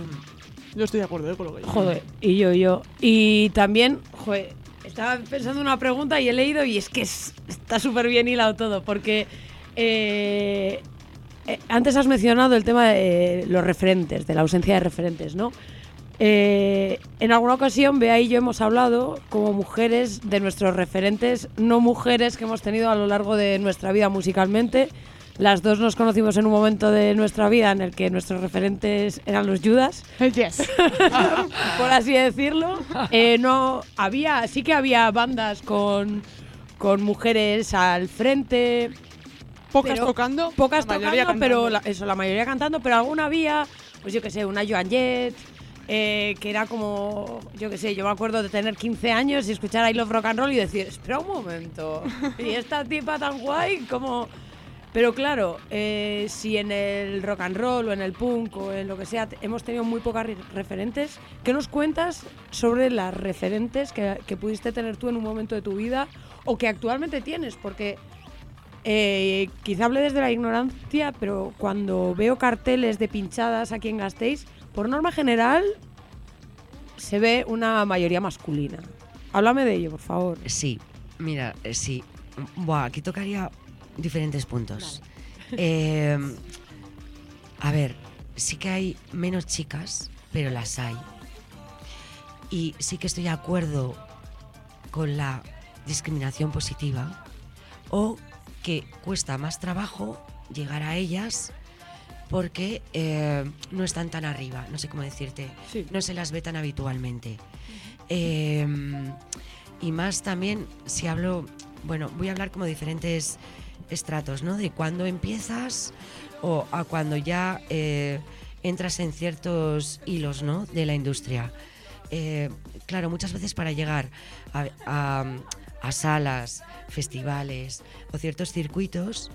Yo estoy de acuerdo eh, con lo que. Joder, y yo, yo. Y también, joder, estaba pensando en una pregunta y he leído y es que es- está súper bien hilado todo, porque eh, eh, antes has mencionado el tema de los referentes, de la ausencia de referentes, ¿no? Eh, en alguna ocasión, Bea y yo hemos hablado como mujeres de nuestros referentes, no mujeres que hemos tenido a lo largo de nuestra vida musicalmente. Las dos nos conocimos en un momento de nuestra vida en el que nuestros referentes eran los Judas Yes. por así decirlo. Eh, no había, sí que había bandas con, con mujeres al frente, Pocas Pero- tocando. pocas la tocando, pero la- eso, la mayoría cantando, pero alguna había, pues yo que sé, una Joan Jett, eh, que era como, yo que sé, yo me acuerdo de tener 15 años y escuchar I Love Rock and Roll y decir, espera un momento, y esta tipa tan guay, como... Pero claro, eh, si en el rock and roll o en el punk o en lo que sea hemos tenido muy pocas re- referentes, ¿qué nos cuentas sobre las referentes que, que pudiste tener tú en un momento de tu vida o que actualmente tienes? Porque eh, quizá hable desde la ignorancia, pero cuando veo carteles de pinchadas aquí en Gasteiz, por norma general se ve una mayoría masculina. Háblame de ello, por favor. Sí, mira, eh, sí. Buah, aquí tocaría diferentes puntos. Eh, a ver, sí que hay menos chicas, pero las hay. Y sí que estoy de acuerdo con la discriminación positiva o que cuesta más trabajo llegar a ellas porque eh, no están tan arriba, no sé cómo decirte, Sí. no se las ve tan habitualmente. Eh, y más también, si hablo, bueno, voy a hablar como diferentes estratos, ¿no? De cuando empiezas o a cuando ya eh, entras en ciertos hilos, ¿no? De la industria. Eh, claro, muchas veces para llegar a, a- salas, festivales o ciertos circuitos,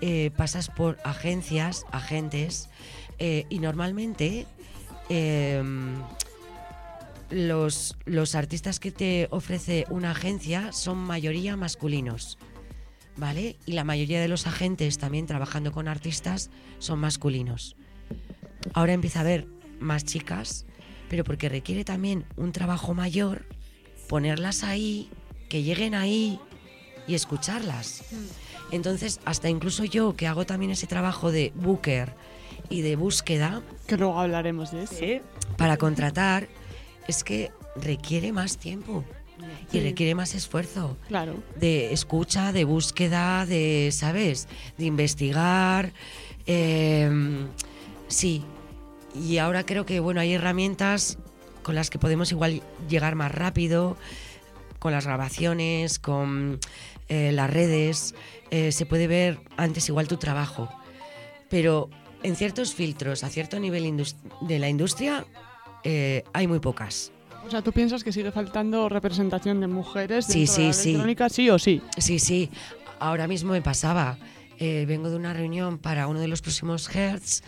eh, pasas por agencias, agentes, y normalmente em, los, los artistas que te ofrece una agencia son mayoría masculinos, ¿vale? Y la mayoría de los agentes también trabajando con artistas son masculinos. Ahora empieza a haber más chicas, pero porque requiere también un trabajo mayor, ponerlas ahí, que lleguen ahí y escucharlas. Entonces, hasta incluso yo, que hago también ese trabajo de booker y de búsqueda Que luego hablaremos de eso. Para contratar, es que requiere más tiempo y requiere más esfuerzo Claro. de escucha, de búsqueda, de, ¿sabes? De investigar. eh, sí. Y ahora creo que, bueno, hay herramientas con las que podemos igual llegar más rápido, con las grabaciones, con eh, las redes. eh, se puede ver antes igual tu trabajo. Pero en ciertos filtros, a cierto nivel de la industria, eh, hay muy pocas. O sea, ¿tú piensas que sigue faltando representación de mujeres Sí, dentro de la sí, sí. electrónica, sí o sí? Sí, sí. Ahora mismo me pasaba. Eh, vengo de una reunión para uno de los próximos Hertz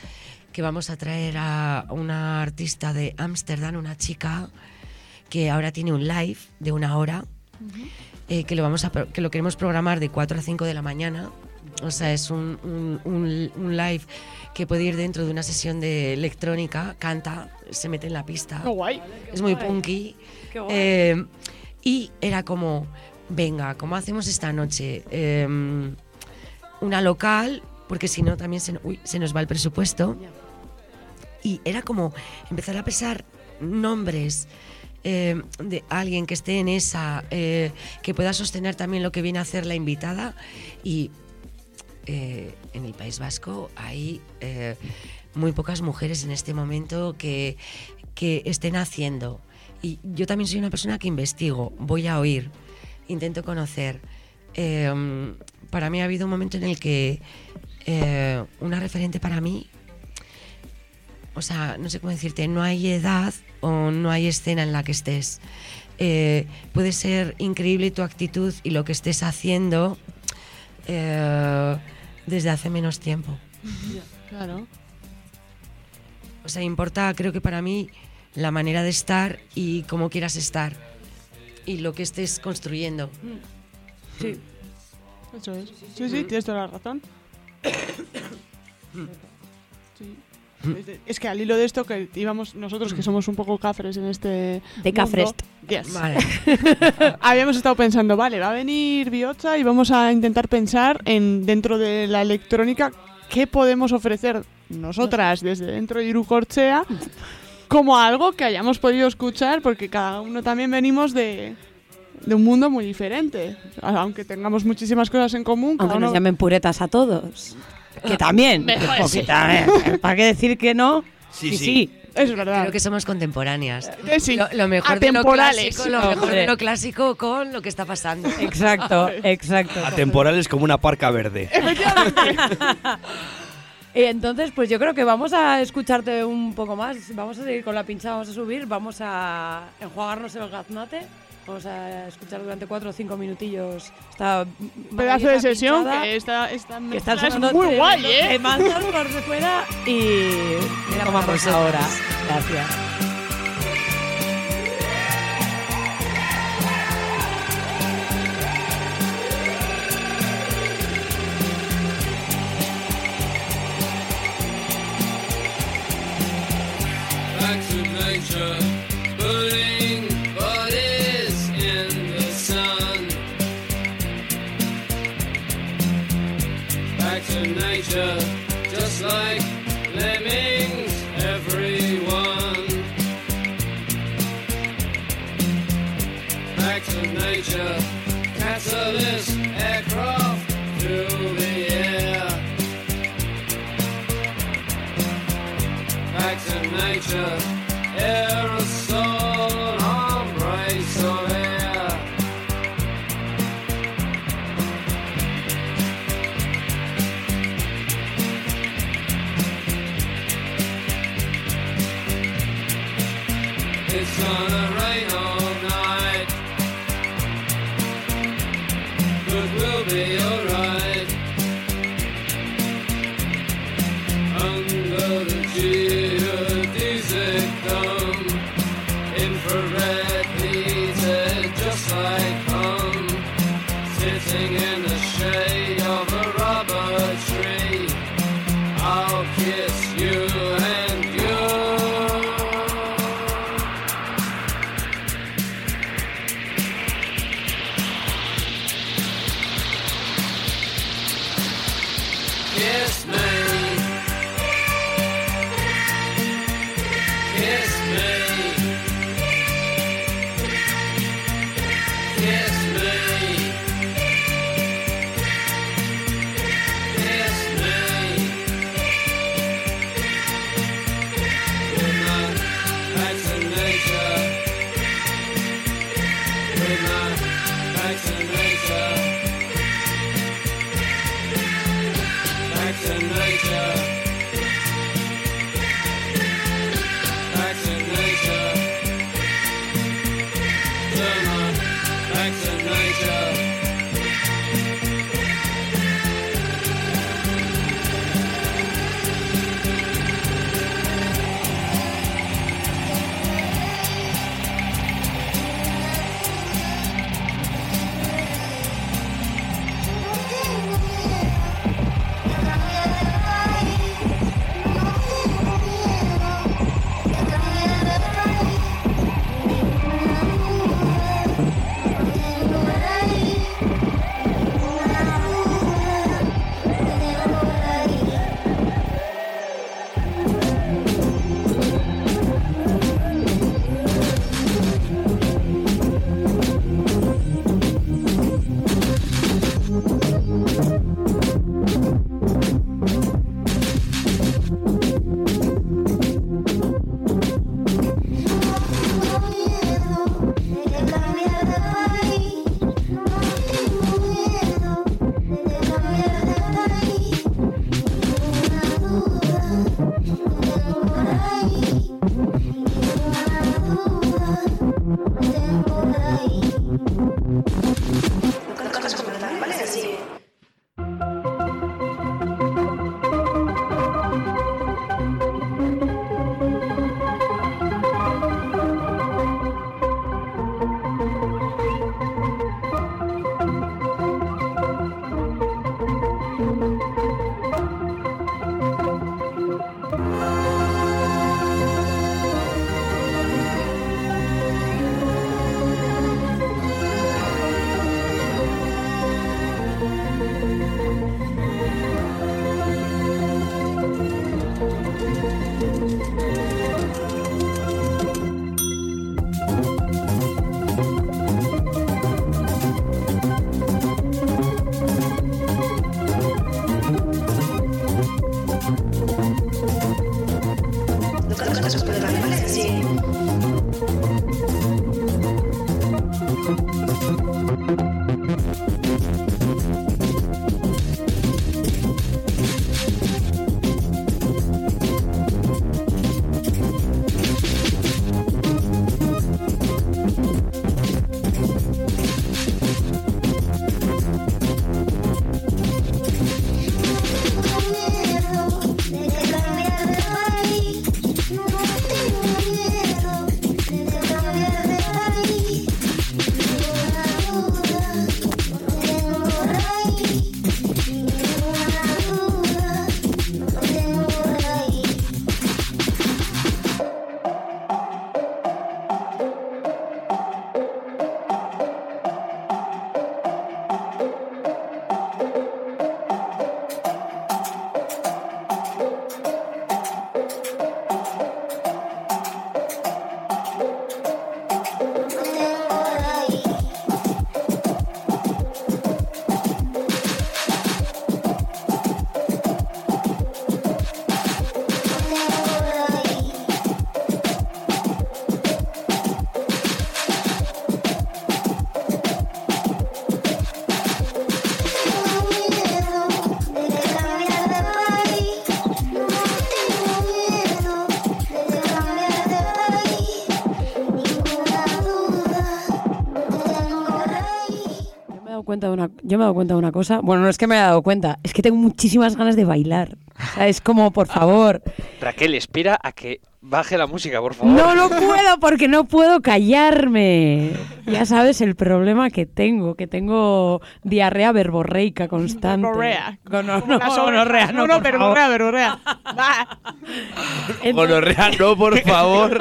que vamos a traer a una artista de Ámsterdam, una chica que ahora tiene un live de una hora eh, que lo vamos a que lo queremos programar de 4 a 5 de la mañana. O sea, es un, un- un- un live que puede ir dentro de una sesión de electrónica, canta, se mete en la pista. Qué guay. Es muy punky. Qué guay. Eh, y era como, venga, ¿cómo hacemos esta noche? Eh, una local, porque si no también se, uy, se nos va el presupuesto. Y era como empezar a pesar nombres eh, de alguien que esté en esa, eh, que pueda sostener también lo que viene a hacer la invitada. Y eh, en el País Vasco hay eh, muy pocas mujeres en este momento que, que estén haciendo. Y yo también soy una persona que investigo, voy a oír, intento conocer. Eh, para mí ha habido un momento en el que eh, una referente para mí, o sea, no sé cómo decirte, no hay edad o no hay escena en la que estés. Eh, puede ser increíble tu actitud y lo que estés haciendo eh, desde hace menos tiempo. Claro. O sea, importa, creo que para mí, la manera de estar y cómo quieras estar. Y lo que estés construyendo. Sí. Eso es. Sí, sí, tienes toda la razón. Sí. Es que al hilo de esto que íbamos nosotros que somos un poco cafres en este De Cafrest. mundo, yes. Vale. habíamos estado pensando, vale, va a venir Biocha y vamos a intentar pensar en dentro de la electrónica qué podemos ofrecer nosotras desde dentro de Irucorchea como algo que hayamos podido escuchar porque cada uno también venimos de, de un mundo muy diferente. Aunque tengamos muchísimas cosas en común, cada Aunque nos uno- llamen puretas a todos. Que también. Mejor, sí. También. ¿Para qué decir que no? Sí, Sí, es verdad. Creo que somos contemporáneas. Eh, sí. Lo, lo mejor de lo Atemporales. clásico, lo mejor de Hombre. lo clásico con lo que está pasando. Exacto, exacto. Atemporal es como una parca verde. Y entonces, pues yo creo que vamos a escucharte un poco más. Vamos a seguir con la pinchada, vamos a subir, vamos a enjuagarnos el gaznate. Vamos a escuchar durante cuatro o cinco minutillos esta pedazo de sesión pinchada, que está, está, que está sonando muy guay, ¿eh? Temazos por de fuera y mira cómo vamos ahora. Gracias. back to nature, to nature, just like lemmings, everyone. Back to nature, catalyst aircraft through the air. back to nature. It's gonna rain cuenta de una, yo me he dado cuenta de una cosa. Bueno, no es que me haya dado cuenta, es que tengo muchísimas ganas de bailar. O sea, es como, por favor. Raquel, espera a que baje la música, por favor. No, no puedo porque no puedo callarme. Ya sabes el problema que tengo, que tengo diarrea verborreica constante. Verborrea. Gono- Como no, ovejas. gonorrea, no, no, no, por pero favor. verborrea, verborrea. Gonorrea, no, por favor.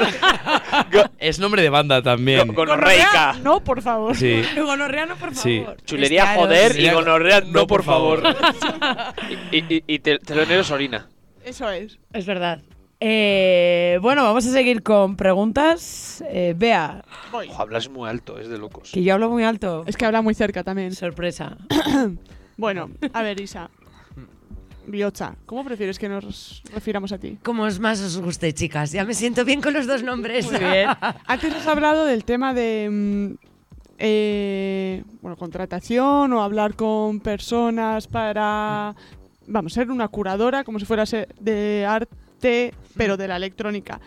es nombre de banda también. Go- gonorreica. No, por favor. Sí. Gonorrea no, por favor. Sí. Chulería, Claro, joder, sí. y gonorrea, no, No, por por favor. favor. y y, y te- teloneros orina. Eso es. Es verdad. Eh, bueno, vamos a seguir con preguntas. Eh, Bea, Voy. Ojo, hablas muy alto, es de locos. que yo hablo muy alto. Es que habla muy cerca también. Sorpresa. Bueno, a ver, Isa. Biocha, ¿cómo prefieres que nos refiramos a ti? Como os más os guste, chicas. Ya me siento bien con los dos nombres. Muy bien. Antes has hablado del tema de mm, eh, bueno, contratación o hablar con personas para, vamos, ser una curadora, como si fuera de arte, pero de la electrónica.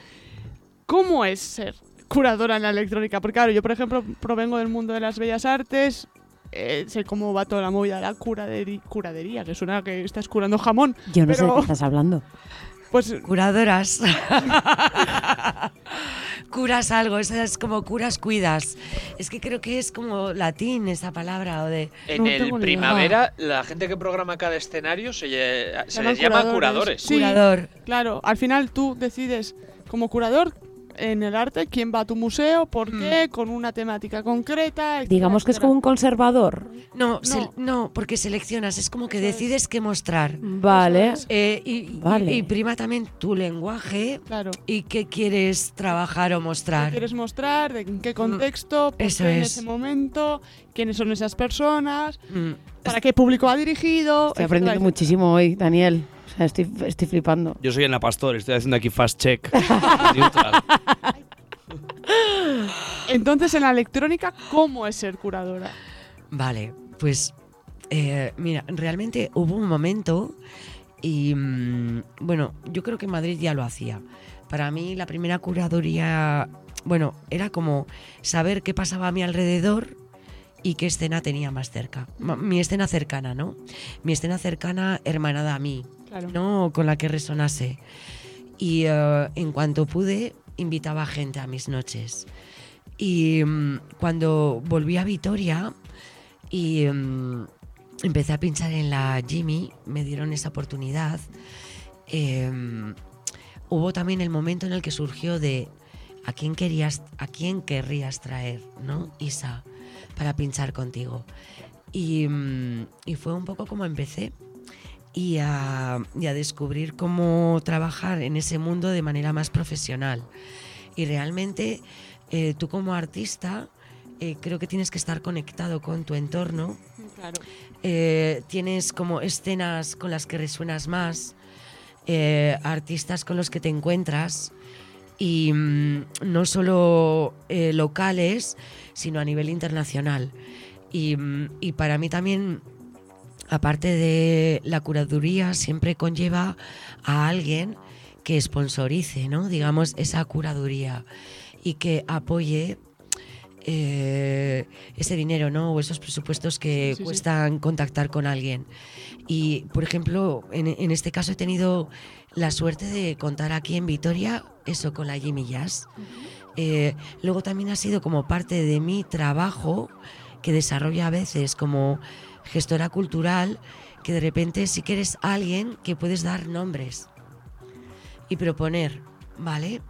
¿Cómo es ser curadora en la electrónica? Porque claro, yo por ejemplo provengo del mundo de las bellas artes, eh, sé cómo va toda la movida de la curaderi- curadería, que suena que estás curando jamón. Yo no sé de Pero- qué estás hablando. Pues Curadoras. curas algo, eso es como curas cuidas. Es que creo que es como latín esa palabra o de En No el idea. primavera, la gente que programa cada escenario se, lle- se les llama curadores. curadores. Sí. curador. Claro, al final tú decides como curador en el arte quién va a tu museo, por Mm. qué, con una temática concreta. etcétera, Digamos que es como un conservador. No, No. se- no, porque seleccionas, es como que decides qué mostrar. Vale. Eh, y, Vale. y- y prima también tu lenguaje Claro. y qué quieres trabajar o ¿Qué mostrar. quieres mostrar? ¿De en qué contexto? ¿Por Mm, Eso qué en es. ese momento? ¿Quiénes son esas personas? Mm, ¿Para qué público va dirigido? Estoy etcétera, aprendiendo etcétera. muchísimo hoy, Daniel. O sea, estoy, estoy flipando. Yo soy Ana Pastor, estoy haciendo aquí fast check. Entonces, en la electrónica, ¿cómo es ser curadora? Vale, pues eh, mira, realmente hubo un momento y mm, bueno, yo creo que Madrid ya lo hacía. Para mí la primera curaduría, bueno, era como saber qué pasaba a mi alrededor y qué escena tenía más cerca. Mi escena cercana, ¿no? Mi escena cercana hermanada a mí, ¿no? Con la que resonase. Y eh, en cuanto pude, invitaba gente a mis noches. Y mm, cuando volví a Vitoria y mm, empecé a pinchar en la Jimmy, me dieron esa oportunidad. em, hubo también el momento en el que surgió de a quién querías, a quién querrías traer, ¿no? Isa, para pinchar contigo. Y, mm, y fue un poco como empecé. Y a, y a descubrir cómo trabajar en ese mundo de manera más profesional. Y realmente eh, tú como artista eh, creo que tienes que estar conectado con tu entorno. Claro. Eh, tienes como escenas con las que resuenas más, artistas con los que te encuentras y mm, no solo locales, sino a nivel internacional. Y, mm, y para mí también, aparte de la curaduría, siempre conlleva a alguien que sponsorice, ¿no? Digamos, esa curaduría y que apoye eh, ese dinero, ¿no? O esos presupuestos que Sí, sí, sí. cuestan contactar con alguien. Y, por ejemplo, en, en este caso he tenido la suerte de contar aquí en Vitoria eso con la Jimmy Jazz. Eh, luego también ha sido como parte de mi trabajo que desarrolla a veces como gestora cultural, que de repente sí que eres alguien que puedes dar nombres y proponer, ¿vale?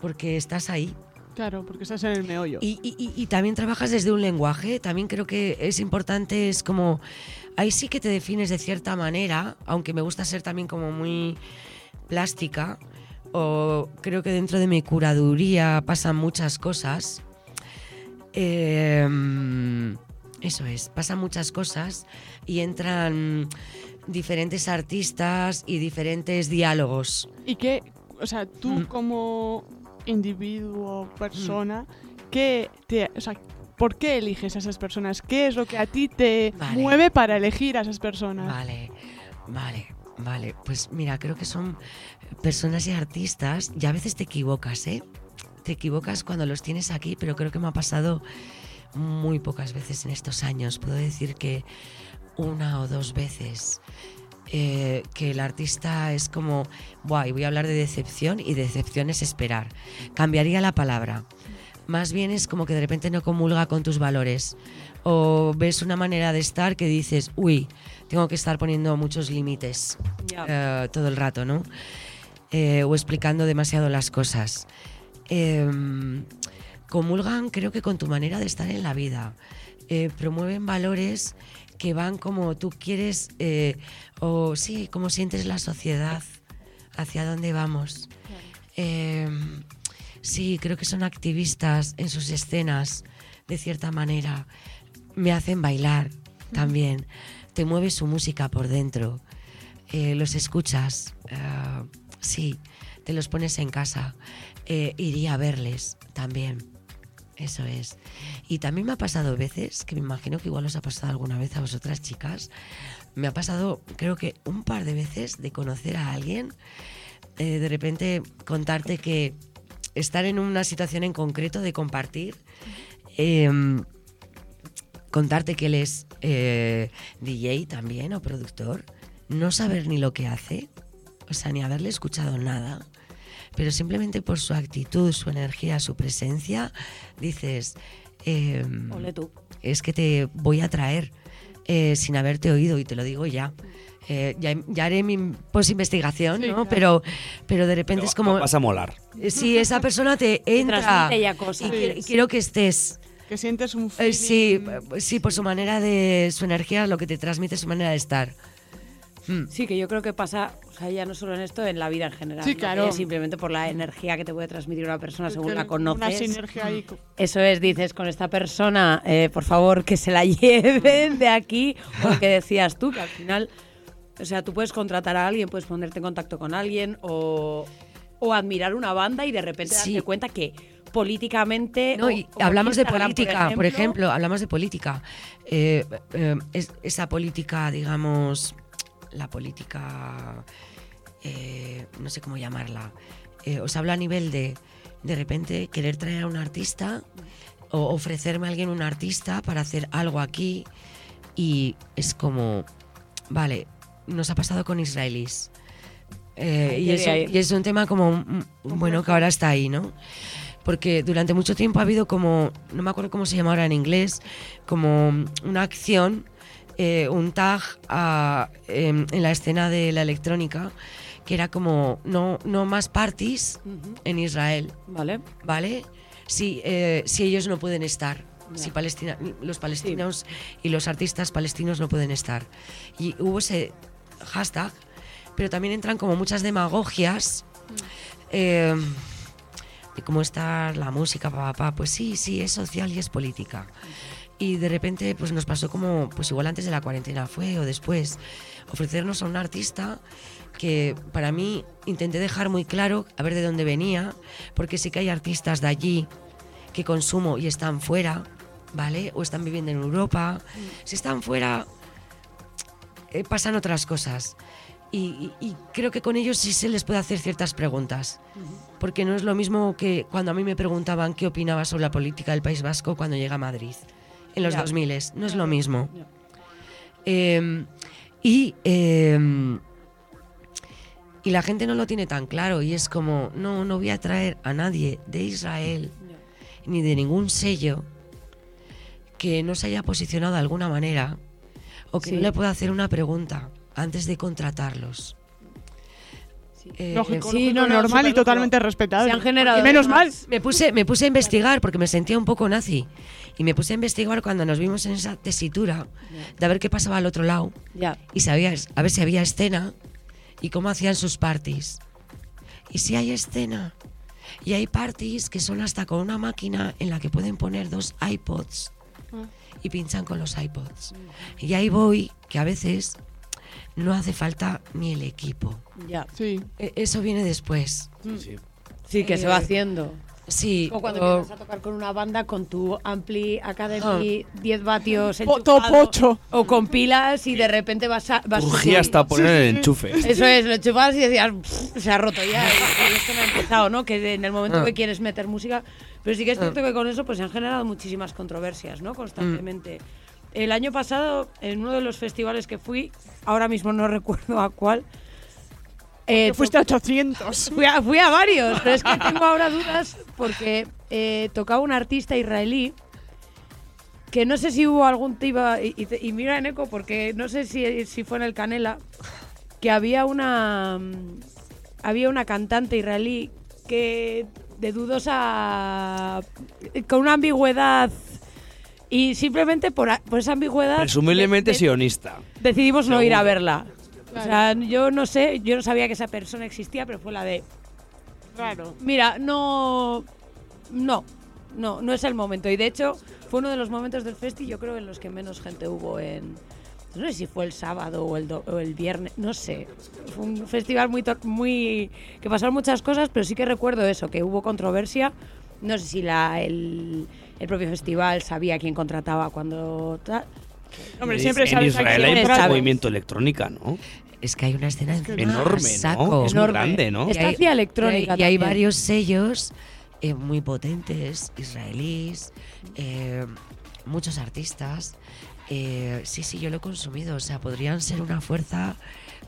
Porque estás ahí. Claro, porque estás en el meollo. Y, y- y- y también trabajas desde un lenguaje, también creo que es importante, es como, ahí sí que te defines de cierta manera, aunque me gusta ser también como muy plástica, o creo que dentro de mi curaduría pasan muchas cosas. Eh, eso es, pasan muchas cosas y entran diferentes artistas y diferentes diálogos. Y que, o sea, tú Mm. como individuo, persona, ¿qué te, o sea, ¿por qué eliges a esas personas? ¿Qué es lo que a ti te Vale. mueve para elegir a esas personas? Vale, vale, vale. Pues mira, creo que son personas y artistas y a veces te equivocas, ¿eh? Te equivocas cuando los tienes aquí, pero creo que me ha pasado muy pocas veces en estos años. Puedo decir que una o dos veces. eh, que el artista es como, Buah, y voy a hablar de decepción y decepción es esperar. Cambiaría la palabra. Más bien es como que de repente no comulga con tus valores. O ves una manera de estar que dices, uy, tengo que estar poniendo muchos límites eh, todo el rato, ¿no? Eh, o explicando demasiado las cosas. Comulgan, creo que con tu manera de estar en la vida. Eh, promueven valores que van como tú quieres, eh, o sí, como sientes la sociedad, hacia dónde vamos. Em, sí, creo que son activistas en sus escenas, de cierta manera. Me hacen bailar también. Te mueve su música por dentro. Eh, los escuchas. ah, sí, te los pones en casa. Eh, iría a verles también. Eso es. Y también me ha pasado veces, que me imagino que igual os ha pasado alguna vez a vosotras chicas, me ha pasado creo que un par de veces de conocer a alguien, eh, de repente contarte que estar en una situación en concreto de compartir, em, contarte que él es eh, DJ también o productor, no saber ni lo que hace, o sea, ni haberle escuchado nada, pero simplemente por su actitud, su energía, su presencia, dices, Ole tú. es que te voy a traer eh, sin haberte oído y te lo digo ya. Eh, ya, ya haré mi post-investigación, Sí, ¿no? claro. Pero, pero de repente es como... Vas a molar. eh, Si esa persona te entra transmite ya cosas. y quiero, y quiero que estés... Que sientes un Eh, sí, feeling- eh, sí, por su manera de... su energía, lo que te transmite su manera de estar. Mm. Sí, que yo creo que pasa, o sea, ya no solo en esto, en la vida en general. Sí, claro. Simplemente por la energía que te puede transmitir una persona según la Una conoces. sinergia ahí. Eso es, dices, con esta persona, eh, por favor, que se la lleven de aquí. O que decías tú, que al final, o sea, tú puedes contratar a alguien, puedes ponerte en contacto con alguien o, o admirar una banda y de repente Sí. darte cuenta que políticamente... No, y hablamos de política, por ejemplo, hablamos de política. Eh, eh, es- esa política, digamos, la política, eh, no sé cómo llamarla, eh, os hablo a nivel de, de repente, querer traer a un artista o ofrecerme a alguien un artista para hacer algo aquí y es como, vale, nos ha pasado con israelíes. Eh, y, es, un- y es un tema como, mm, bueno, que ahora está ahí, ¿no? Porque durante mucho tiempo ha habido como, no me acuerdo cómo se llama ahora en inglés, como una acción, eh, un tag a- em, en la escena de la electrónica, que era como, no, no más parties en Israel, Vale. ¿vale? Si, eh, si ellos no pueden estar, si Palestina, los palestinos y los artistas palestinos no pueden estar. Y hubo ese hashtag, pero también entran como muchas demagogias. eh, de cómo está la música, papá, pa, pues sí, sí, es social y es política. Y de repente pues nos pasó como, pues igual antes de la cuarentena fue o después, ofrecernos a un artista que para mí intenté dejar muy claro a ver de dónde venía, porque sí que hay artistas de allí que consumo y están fuera, ¿vale? O están viviendo en Europa. Si están fuera, eh, pasan otras cosas. Y, y- y creo que con ellos sí se les puede hacer ciertas preguntas. Porque no es lo mismo que cuando a mí me preguntaban qué opinaba sobre la política del País Vasco cuando llega a Madrid, en los Ya. 2000. No es lo mismo. Eh, y, eh, y la gente no lo tiene tan claro y es como, no, no voy a traer a nadie de Israel ni de ningún sello que no se haya posicionado de alguna manera o que Sí. no le pueda hacer una pregunta antes de contratarlos. Eh, Lógico, sí, lógico, no, no, normal y totalmente respetable. Se han generado Y menos mal. Me puse, me puse a investigar porque me sentía un poco nazi. Y me puse a investigar cuando nos vimos en esa tesitura de a ver qué pasaba al otro lado Ya. y sabía, a ver si había escena y cómo hacían sus parties. Y si hay escena. Y hay parties que son hasta con una máquina en la que pueden poner dos iPods y pinchan con los iPods. Y ahí voy, que a veces no hace falta ni el equipo. Ya. Sí. E- Eso viene después. Sí, que se va Eh, haciendo. Sí, O cuando o- empiezas a tocar con una banda con tu Ampli Academy 10 vatios Po- top enchufado, ocho. o con pilas y de repente vas a... Vas Urgía hasta poner el enchufe. Eso es, lo enchufabas y decías, "Pff, se ha roto ya, y esto me ha empezado, ¿no? Que en el momento Ah. que quieres meter música, pero sí que es cierto que con eso pues se han generado muchísimas controversias, ¿no? Constantemente. El año pasado, en uno de los festivales que fui, ahora mismo no recuerdo a cuál, eh, fuiste a 800. Fui a, fui a varios, pero es que tengo ahora dudas porque eh, tocaba un artista israelí que no sé si hubo algún tipo, y, y- y mira en eco porque no sé si, si fue en el Canela, que había una mm, había una cantante israelí que de dudosa con una ambigüedad y simplemente por, por esa ambigüedad Presumiblemente de- de- sionista. decidimos no ir a Seguro. Verla. O sea, yo no sé, yo no sabía que esa persona existía, pero fue la de Claro. Mira, no. No. No, no es el momento. Y de hecho, fue uno de los momentos del festi, yo creo, en los que menos gente hubo en. No sé si fue el sábado o el, do- o el viernes, no sé. Fue un festival muy, muy. que pasaron muchas cosas, pero sí que recuerdo eso, que hubo controversia. No sé si la, el, el propio festival sabía quién contrataba cuando. Hombre, En- siempre en sabes a Israel hay mucho sabe. movimiento electrónica, ¿no? es que hay una escena Enorme, ¿no? saco. Es muy grande, ¿no? Está Y hay- hacia electrónica Y hay, y hay también. varios sellos eh, muy potentes, israelíes, eh, muchos artistas. Eh, sí, sí, yo lo he consumido. O sea, podrían ser una fuerza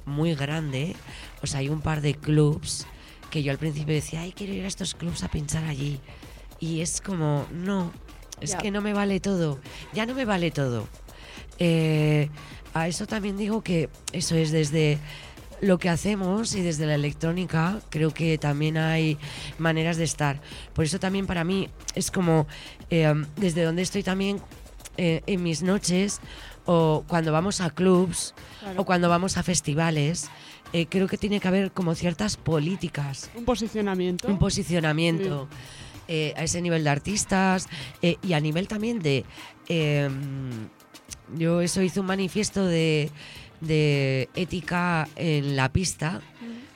muy grande. O sea, hay un par de clubs que yo al principio decía, ay, quiero ir a estos clubs a pinchar allí. Y es como, no, es que no me vale todo. Ya no me vale todo. Eh, a eso también digo que eso es desde lo que hacemos y desde la electrónica creo que también hay maneras de estar. Por eso también para mí es como eh, desde donde estoy también eh, en mis noches o cuando vamos a clubs Claro. o cuando vamos a festivales, eh, creo que tiene que haber como ciertas políticas Un posicionamiento. un posicionamiento a ese nivel de artistas y a nivel también de yo eso hice un manifiesto de, de ética en la pista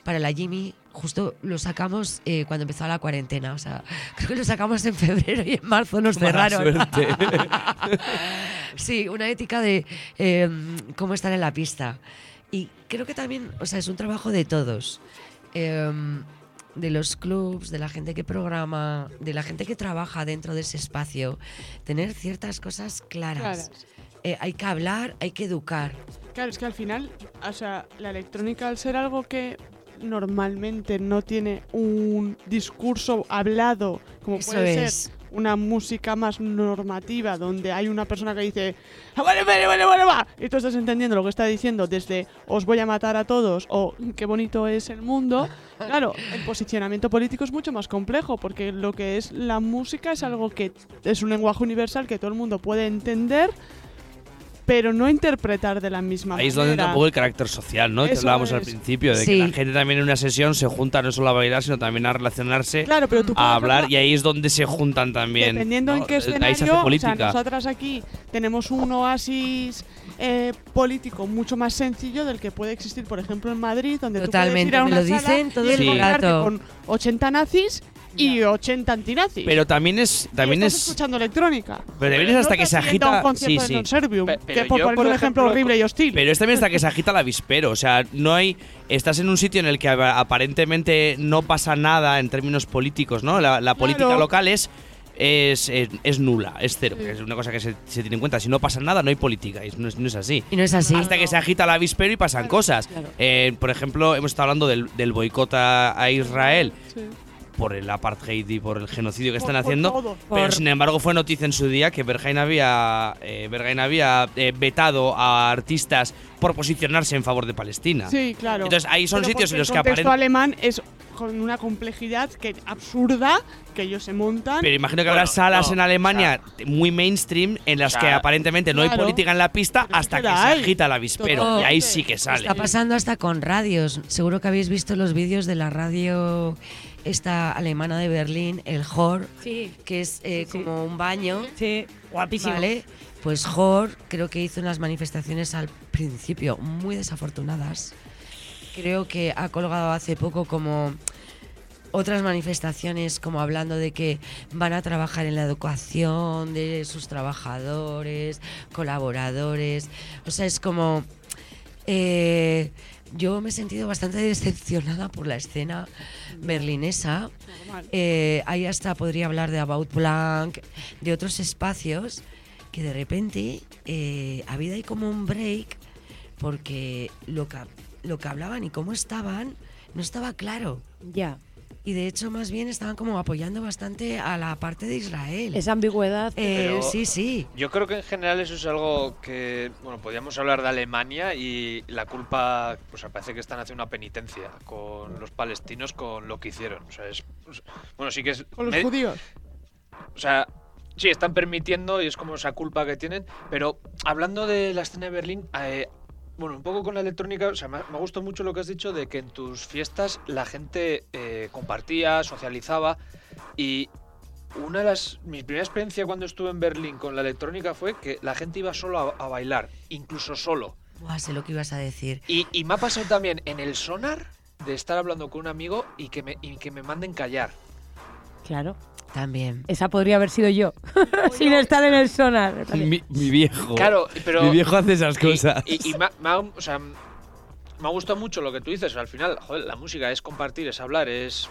para la Jimmy justo lo sacamos eh, cuando empezó la cuarentena o sea creo que lo sacamos en febrero y en marzo nos Mala cerraron suerte. sí, una ética de eh, cómo estar en la pista. Y creo que también, o sea, es un trabajo de todos. Eh, de los clubs, de la gente que programa, de la gente que trabaja dentro de ese espacio. Tener ciertas cosas claras. Claras. Eh, hay que hablar, hay que educar. Claro, es que al final, o sea, la electrónica al ser algo que normalmente no tiene un discurso hablado, como Eso puede es. ser una música más normativa, donde hay una persona que dice, "Ah, vale, vale, vale, vale, va", y tú estás entendiendo lo que está diciendo desde os voy a matar a todos o qué bonito es el mundo. Claro, el posicionamiento político es mucho más complejo, porque lo que es la música es algo que es un lenguaje universal que todo el mundo puede entender, pero no interpretar de la misma Ahí es manera. donde entra un poco el carácter social, ¿no? Que Eso hablábamos al es. principio, de Sí. que la gente también en una sesión se junta no solo a bailar, sino también a relacionarse, Claro, pero tú, a hablar, y ahí es donde se juntan también. Dependiendo ¿no? en qué Ahí se hace escenario, o sea, política. nosotras aquí tenemos un oasis eh, político mucho más sencillo del que puede existir, por ejemplo, en Madrid, donde Totalmente, tú puedes ir a me una lo sala dicen todo y el rato. con 80 nazis y 80 antinazis. Pero también es. Y También estás es. escuchando electrónica. Pero también es hasta No que se agita. un concierto Sí, sí. Pe- pero que por yo, poner por un ejemplo ejemplo, horrible y hostil. Pero es también hasta que se agita el avispero. O sea, no hay. Estás en un sitio en el que ap- aparentemente no pasa nada en términos políticos, ¿no? La, la política Claro. local es. Es, es, es nula, es cero. Es una cosa que se, se tiene en cuenta. Si no pasa nada, no hay política. y no es, no es así. Y no es así. Hasta que se agita el avispero y pasan cosas. Eh, por ejemplo, hemos estado hablando del, del boicot a, a Israel Sí. Por el apartheid y por el genocidio que Por- están por haciendo. todo. Pero Por- sin embargo fue noticia en su día que Berghain había, eh, Berghain había eh, vetado a artistas por posicionarse en favor de Palestina. Sí, claro. Entonces ahí son Pero sitios en los que El contexto aparentemente... alemán es con una complejidad que absurda que ellos se montan. Pero imagino que Bueno, habrá salas no, en Alemania muy mainstream en las o que aparentemente no hay política en la pista hasta que se agita el avispero. Y ahí sí que sale. Está pasando hasta con radios. Seguro que habéis visto los vídeos de la radio esta alemana de Berlín, el Hor, Sí, que es eh, Sí, como un baño. sí, guapísimo. ¿Vale? Pues Hor creo que hizo unas manifestaciones al principio muy desafortunadas. Creo que ha colgado hace poco como otras manifestaciones como hablando de que van a trabajar en la educación de sus trabajadores, colaboradores. O sea, es como... eh, yo me he sentido bastante decepcionada por la escena berlinesa. Eh, ahí hasta podría hablar de About Blanc, de otros espacios que de repente eh, ha habido ahí como un break porque lo que, lo que hablaban y cómo estaban no estaba claro. Ya. Y de hecho más bien estaban como apoyando bastante a la parte de Israel. Esa ambigüedad. Eh, sí, sí. Yo creo que en general eso es algo que, bueno, podríamos hablar de Alemania y la culpa, pues parece que están haciendo una penitencia con los palestinos con lo que hicieron. O sea, es, pues, bueno, sí que es... Con los me- judíos. O sea, sí, están permitiendo y es como esa culpa que tienen. Pero hablando de la escena de Berlín, eh, bueno, un poco con la electrónica, o sea, me, ha- me gustado mucho lo que has dicho de que en tus fiestas la gente eh, compartía, socializaba y una de las. Mi primera experiencia cuando estuve en Berlín con la electrónica fue que la gente iba solo a, a bailar, incluso solo. Buah, sé lo que ibas a decir. Y, y me ha pasado también en el sonar de estar hablando con un amigo y que me, y que me manden callar. Claro. También. Esa podría haber sido yo. Sin estar en el sonar. Mi, mi viejo. Claro, pero. Mi viejo hace esas Y- cosas. Y, ha, o sea, me ha gustado mucho lo que tú dices. Al final, joder, la música es compartir, es hablar, es.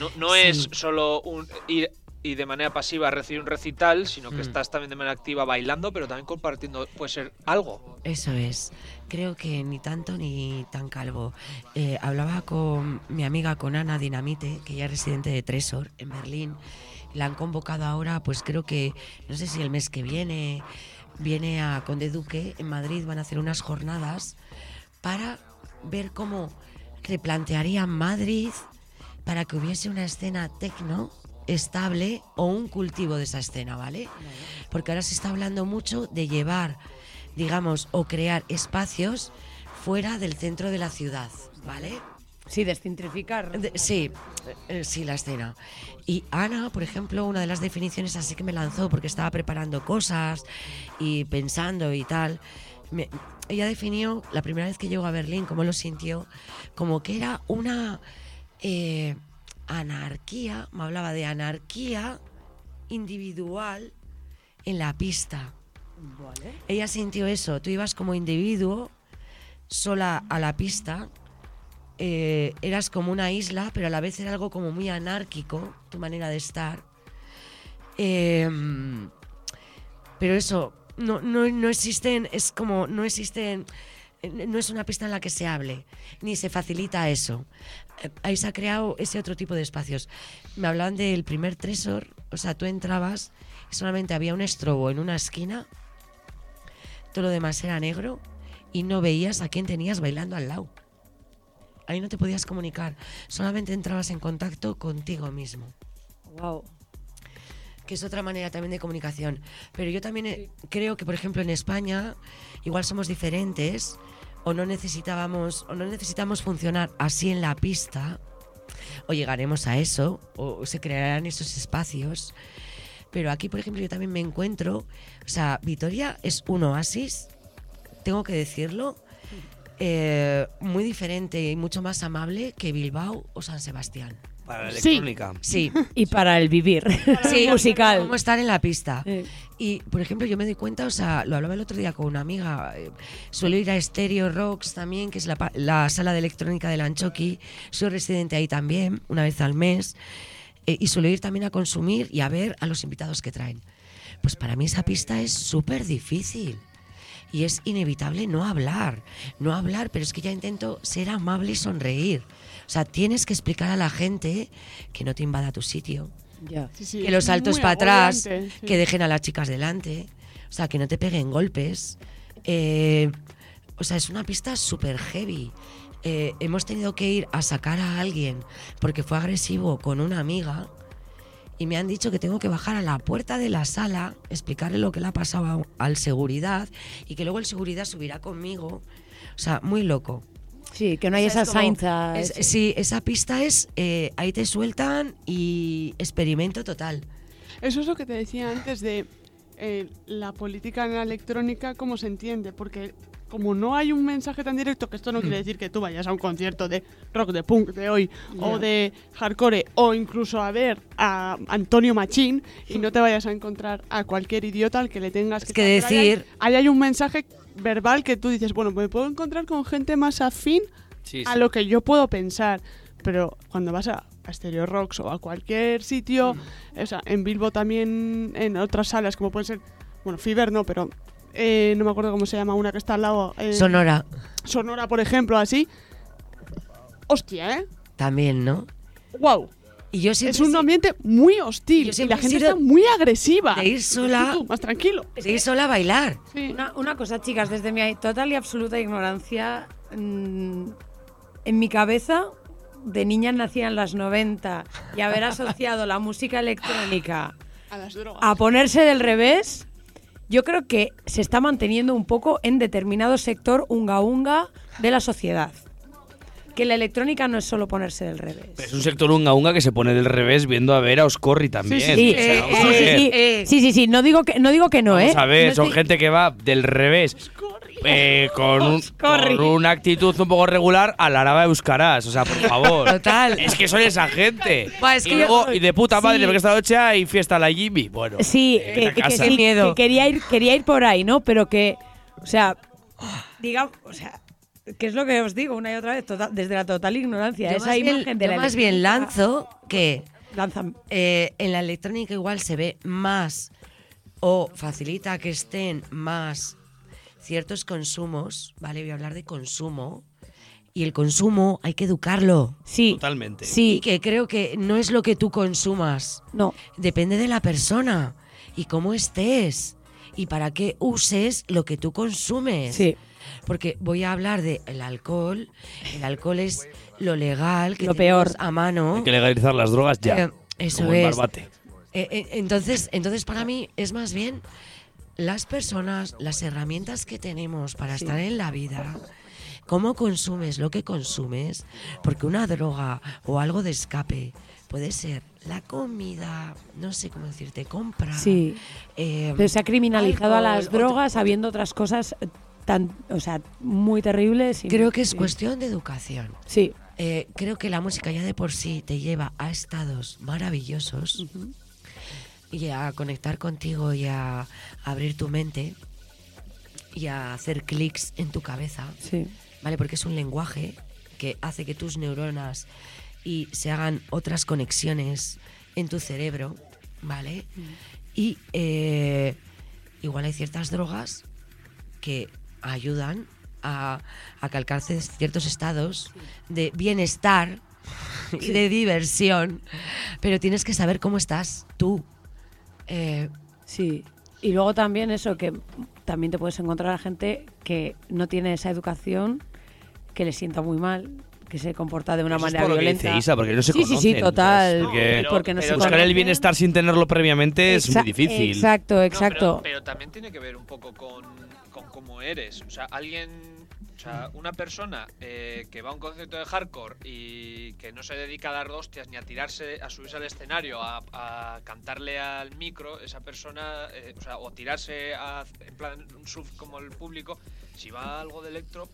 No, no Sí. es solo un ir y de manera pasiva recibir un recital, sino que Mm. estás también de manera activa bailando, pero también compartiendo, puede ser algo. Eso es. Creo que ni tanto ni tan calvo. Eh, hablaba con mi amiga, con Ana Dinamite, que ella es residente de Tresor en Berlín. La han convocado ahora, pues creo que, no sé si el mes que viene, viene a Conde Duque en Madrid, van a hacer unas jornadas para ver cómo replantearían Madrid para que hubiese una escena tecno estable o un cultivo de esa escena, ¿vale? Porque ahora se está hablando mucho de llevar, digamos, o crear espacios fuera del centro de la ciudad, ¿vale? Sí, descentrificar. De- sí, eh, sí, la escena. Y Ana, por ejemplo, una de las definiciones así que me lanzó porque estaba preparando cosas y pensando y tal. me- ella definió la primera vez que llegó a Berlín, cómo lo sintió, como que era una eh, anarquía, me hablaba de anarquía individual en la pista. Ella sintió eso, tú ibas como individuo sola a la pista eh, eras como una isla, pero a la vez era algo como muy anárquico, tu manera de estar. Em, pero eso, no, no, no existen, es como, no existen, no es una pista en la que se hable, ni se facilita eso. Eh, Ahí se ha creado ese otro tipo de espacios. Me hablaban del primer tresor, o sea, tú entrabas y solamente había un estrobo en una esquina, todo lo demás era negro y no veías a quién tenías bailando al lado. Ahí no te podías comunicar, solamente entrabas en contacto contigo mismo, Wow. que es otra manera también de comunicación. Pero yo también eh, creo que, por ejemplo, en España igual somos diferentes o no necesitábamos o no necesitamos funcionar así en la pista o llegaremos a eso o se crearán esos espacios. Pero aquí, por ejemplo, yo también me encuentro, o sea, Vitoria es un oasis, tengo que decirlo, eh, muy diferente y mucho más amable que Bilbao o San Sebastián. Para la Sí. electrónica. Sí, Y para el vivir. sí, musical. Como estar en la pista. Eh, Y, por ejemplo, yo me doy cuenta, o sea, lo hablaba el otro día con una amiga, eh, suelo ir a Stereo Rocks también, que es la, sala de electrónica del Anchoqui, soy residente ahí también, una vez al mes, eh, y suelo ir también a consumir y a ver a los invitados que traen. Pues para mí esa pista es súper difícil. Y es inevitable no hablar, no hablar, pero es que ya intento ser amable y sonreír. O sea, tienes que explicar a la gente que no te invada tu sitio, ya. Sí, sí, que los saltos para atrás, sí. que dejen a las chicas delante, o sea, que no te peguen golpes. Eh, o sea, es una pista súper heavy. Eh, hemos tenido que ir a sacar a alguien porque fue agresivo con una amiga y me han dicho que tengo que bajar a la puerta de la sala, explicarle lo que le ha pasado a- al seguridad y que luego el seguridad subirá conmigo. O sea, muy loco. Sí, que no hay O sea, es- sí, esa pista es, eh, ahí te sueltan y experimento total. Eso es lo que te decía antes de eh, la política en la electrónica, cómo se entiende, porque como no hay un mensaje tan directo, que esto no quiere decir que tú vayas a un concierto de rock, de punk de hoy, o de hardcore, o incluso a ver a Antonio Machín, y no te vayas a encontrar a cualquier idiota al que le tengas Es que, que ahí hay- decir- Ahí hay un mensaje verbal que tú dices, bueno, me puedo encontrar con gente más afín Sí, a sí. lo que yo puedo pensar. Pero cuando vas a, a Stereo Rocks o a cualquier sitio, Mm. o sea, en Bilbo también, en otras salas, como pueden ser, bueno, Fiverr no, pero eh, no me acuerdo cómo se llama, una que está al lado. eh, Sonora Sonora, por ejemplo, así. Hostia, ¿eh? también, ¿no? ¡Wow! Y yo Es un ambiente muy hostil y la gente está muy agresiva. de ir sola- Tú, más tranquilo. de ir sola a bailar. Sí. Una, una cosa, chicas, desde mi total y absoluta ignorancia, mm, en mi cabeza, de niña nacida en las 90 y haber asociado la música electrónica A las drogas. a ponerse del revés, yo creo que se está manteniendo un poco en determinado sector unga unga de la sociedad. Que la electrónica no es solo ponerse del revés. Es un sector unga unga que se pone del revés viendo a ver a Oscorri también. sí, Sí, eh, Eh. sí, sí, sí, no digo que no, digo que no Vamos ¿eh? a ver, No son estoy- gente que va del revés. Eh, con, un- con una actitud un poco regular a la araba Euskarás. O sea, por favor. Total. Es que son esa gente. Es y, que luego- yo- y de puta madre, sí. porque esta noche hay fiesta a la Jimmy. Bueno, Sí, eh, que, sí, miedo. que quería ir, quería ir por ahí, ¿no? Pero que, o sea, digamos, o sea, que es lo que os digo una y otra vez, total- desde la total ignorancia. Yo esa más bien- imagen de yo la más bien lanzo que lanzan- eh, en la electrónica igual se ve más o facilita que estén más ciertos consumos, ¿vale? Voy a hablar de consumo. Y el consumo hay que educarlo. Sí, Totalmente. Y sí, que creo que no es lo que tú consumas. no, Depende de la persona y cómo estés. Y para qué uses lo que tú consumes. sí, Porque voy a hablar del el alcohol. El alcohol es lo legal, que Lo peor. a mano. Hay que legalizar las drogas ya. Eh, eso como el es. barbate. Eh, eh, entonces, entonces, para mí es más bien las personas, las herramientas que tenemos para estar en la vida, cómo consumes lo que consumes, porque una droga o algo de escape puede ser la comida, no sé cómo decirte, compra. sí. eh, Pero se ha criminalizado a las drogas habiendo otras cosas tan, o sea, muy terribles. y- Creo que es sí. cuestión de educación. Sí, Eh, creo que la música ya de por sí te lleva a estados maravillosos y a conectar contigo y a abrir tu mente y a hacer clics en tu cabeza, sí, ¿vale? Porque es un lenguaje que hace que tus neuronas y se hagan otras conexiones en tu cerebro, ¿vale? Y eh, igual hay ciertas drogas que ayudan a, a alcances ciertos estados de bienestar y de diversión, pero tienes que saber cómo estás tú. Eh, sí. Y luego también eso, que también te puedes encontrar a gente que no tiene esa educación, que le sienta muy mal, que se comporta de una Eso es manera por lo que violenta. dice Isa, porque no se sí, sí, sí, total. ¿sabes? Porque- pero- porque no se pero Buscar el bienestar sin tenerlo previamente es Exa- muy difícil. Exacto, No, exacto. pero, pero también tiene que ver un poco con, con cómo eres. O sea, alguien. O sea, una persona eh, que va a un concierto de hardcore y que no se dedica a dar hostias ni a tirarse, a subirse al escenario, a, a cantarle al micro, esa persona, eh, o sea, o tirarse a, en plan un sub como el público, si va a algo de electro,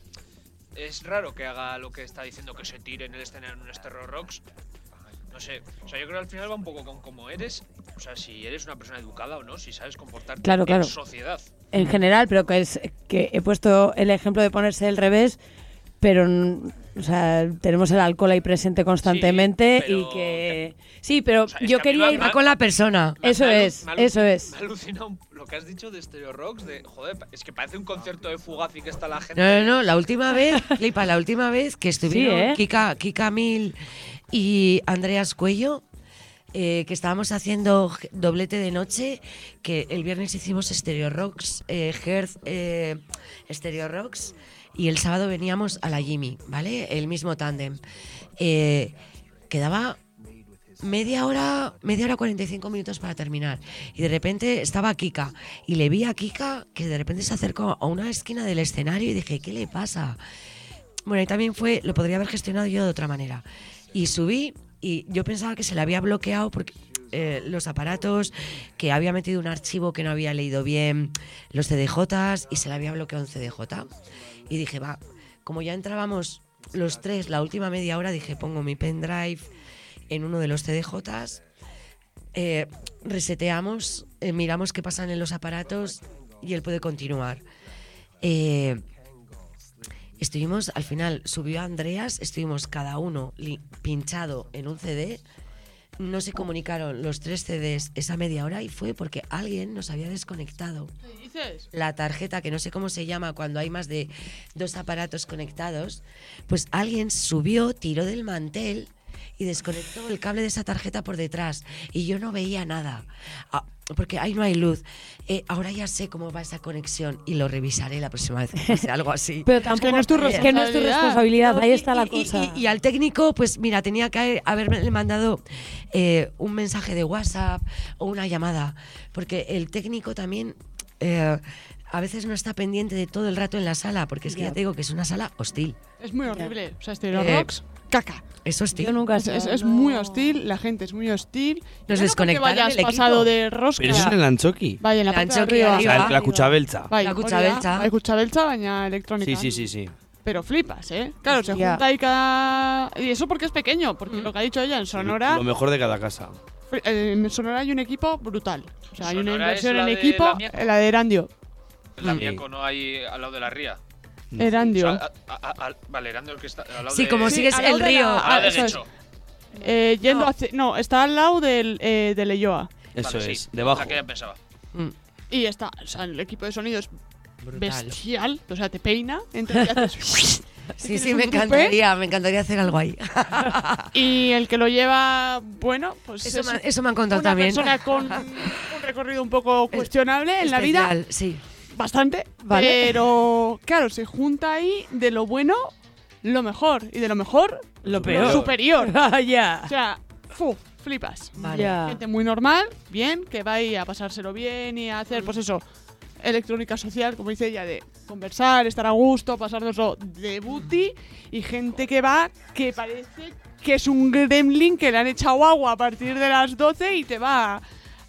es raro que haga lo que está diciendo, que se tire en el escenario en un Stereo Rocks. No sé, o sea, yo creo que al final va un poco con cómo eres, o sea, si eres una persona educada o no, si sabes comportarte Claro, en claro. sociedad. En general, pero que es que he puesto el ejemplo de ponerse del revés, pero o sea, tenemos el alcohol ahí presente constantemente y que sí, pero O sea, es yo que quería ir con la persona. Me- Eso me es, me eso es. Un- lo que has dicho de Stereo Rocks, de, joder, es que parece un concierto de Fugazi que está la gente... No, no, no, la última vez, flipa, la última vez que estuvieron ¿eh? Kika, Kika Mil y Andreas Cuello, eh, que estábamos haciendo doblete de noche, que el viernes hicimos Stereo Rocks, eh, Hertz, eh, Stereo Rocks, y el sábado veníamos a la Jimmy, ¿vale? El mismo tándem. Quedaba media hora, media hora 45 minutos para terminar. Y de repente estaba Kika. Y le vi a Kika que de repente se acercó a una esquina del escenario y dije, ¿qué le pasa? Bueno, y también fue, lo podría haber gestionado yo de otra manera. Y subí y yo pensaba que se le había bloqueado porque eh, los aparatos, que había metido un archivo que no había leído bien los CDJs y se le había bloqueado un CDJ. Y dije, va, como ya entrábamos los tres la última media hora, dije, pongo mi pendrive en uno de los CDJs, eh, reseteamos, eh, miramos qué pasan en los aparatos y él puede continuar. Eh, estuvimos, al final subió Andreas, estuvimos cada uno pinchado en un CD. No se comunicaron los tres CDs esa media hora y fue porque alguien nos había desconectado ¿Qué dices? la tarjeta, que no sé cómo se llama cuando hay más de dos aparatos conectados, pues alguien subió, tiró del mantel y desconectó el cable de esa tarjeta por detrás. Y yo no veía nada, Ah, porque ahí no hay luz. Eh, ahora ya sé cómo va esa conexión y lo revisaré la próxima vez que algo así. Pero tampoco no es tu es que no es tu responsabilidad. ahí está y- la y- cosa. Y, y al técnico, pues mira, tenía que haberme mandado eh, un mensaje de WhatsApp o una llamada, porque el técnico también eh, a veces no está pendiente de todo el rato en la sala, porque es que ya, Ya. te digo que es una sala hostil. Es muy horrible. O sea, Stereo Eh, Rocks, caca. Es hostil. Yo nunca Es, sé, es- es no- muy hostil, la gente es muy hostil. Nos no desconectaron vayas pasado de rosca. Pero eso es en el Antzoki. Bai, en la parte de Antzoki arriba. O sea, el- la. Bai, La. Bai, kutxa beltza, baina elektronika. Sí, sí, sí, sí. Pero flipas, ¿eh? Claro, se junta ahí cada... Y eso porque es pequeño, porque lo que ha dicho ella, en Sonora... Lo mejor de cada casa. En Sonora hay un equipo brutal. O sea, hay una inversión la en equipo, la de Erandio. La Mm. Miaco, no hay al lado de la ría. Erandio. O sea, a- a- a- vale, Erandio el que está al lado Sí, de... como Sí, sigues lado el río. la- Al eso es. Eh, yendo No. hacia- no, está al lado del, eh, de Leyoa. Eso Vale, es, sí, debajo. La que ya pensaba. Mm, Y está, o sea, el equipo de sonido es brutal. bestial. O sea, te peina. Entonces haces- Sí, sí, me tupé. encantaría, me encantaría hacer algo ahí. Y el que lo lleva, bueno, pues Eso es me, eso me han contado una también. persona con un recorrido un poco cuestionable en la vida, Especial, Sí. Bastante. Vale. Pero, claro, se junta ahí de lo bueno lo mejor. Y de lo mejor, Lo lo peor. superior. Ah, ya. O sea, fu, flipas. Vale. Ya. Gente muy normal, bien, que va ahí a pasárselo bien y a hacer, pues eso, electrónica social, como dice ella, de conversar, estar a gusto, pasárnoslo de booty. Y gente que va que parece que es un gremlin que le han echado agua a partir de las 12 y te va,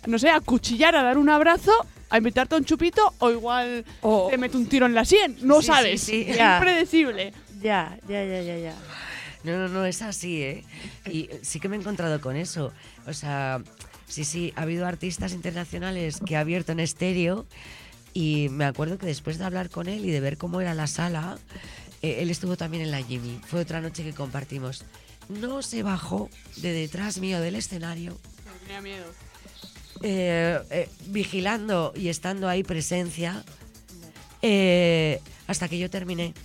no sé, a cuchillar, a dar un abrazo, a invitarte a un chupito o igual O- te mete un tiro en la sien. No Sí, sabes. sí, sí. Es Ya. impredecible. Ya, ya, ya, ya, ya. No, no, no, es así, ¿eh? Y sí que me he encontrado con eso. O sea, sí, sí, ha habido artistas internacionales que ha abierto en estéreo y me acuerdo que después de hablar con él y de ver cómo era la sala, eh, él estuvo también en la Jimmy. Fue otra noche que compartimos. No se bajó de detrás mío del escenario, Tenía miedo. Eh, eh, vigilando y estando ahí presencia eh, hasta que yo terminé.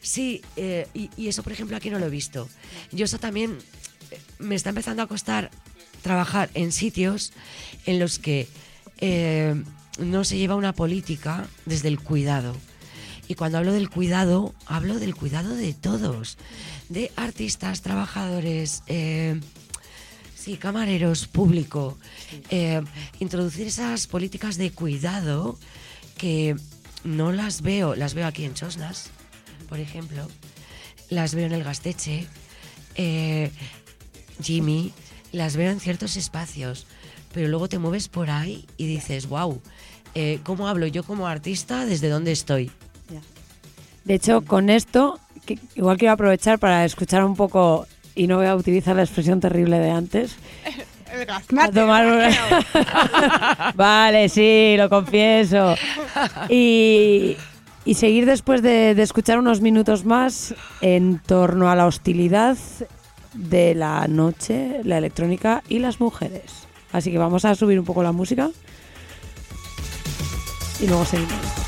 Sí, y, y eso por ejemplo aquí no lo he visto. Yo eso también me está empezando a costar trabajar en sitios en los que no se lleva una política desde el cuidado. Y cuando hablo del cuidado, hablo del cuidado de todos, de artistas, trabajadores, Sí, camareros, público. Eh, introducir esas políticas de cuidado que no las veo, las veo aquí en Chosnas, por ejemplo, las veo en el Gasteche, eh, Jimmy, las veo en ciertos espacios, pero luego te mueves por ahí y dices, wow, ¿cómo hablo yo como artista desde dónde estoy? De hecho, con esto, que- igual quiero aprovechar para escuchar un poco, y no voy a utilizar la expresión terrible de antes, a tomar una- vale, sí, lo confieso. Y, y seguir después de, de escuchar unos minutos más en torno a la hostilidad de la noche, la electrónica y las mujeres. Así que vamos a subir un poco la música y luego seguimos.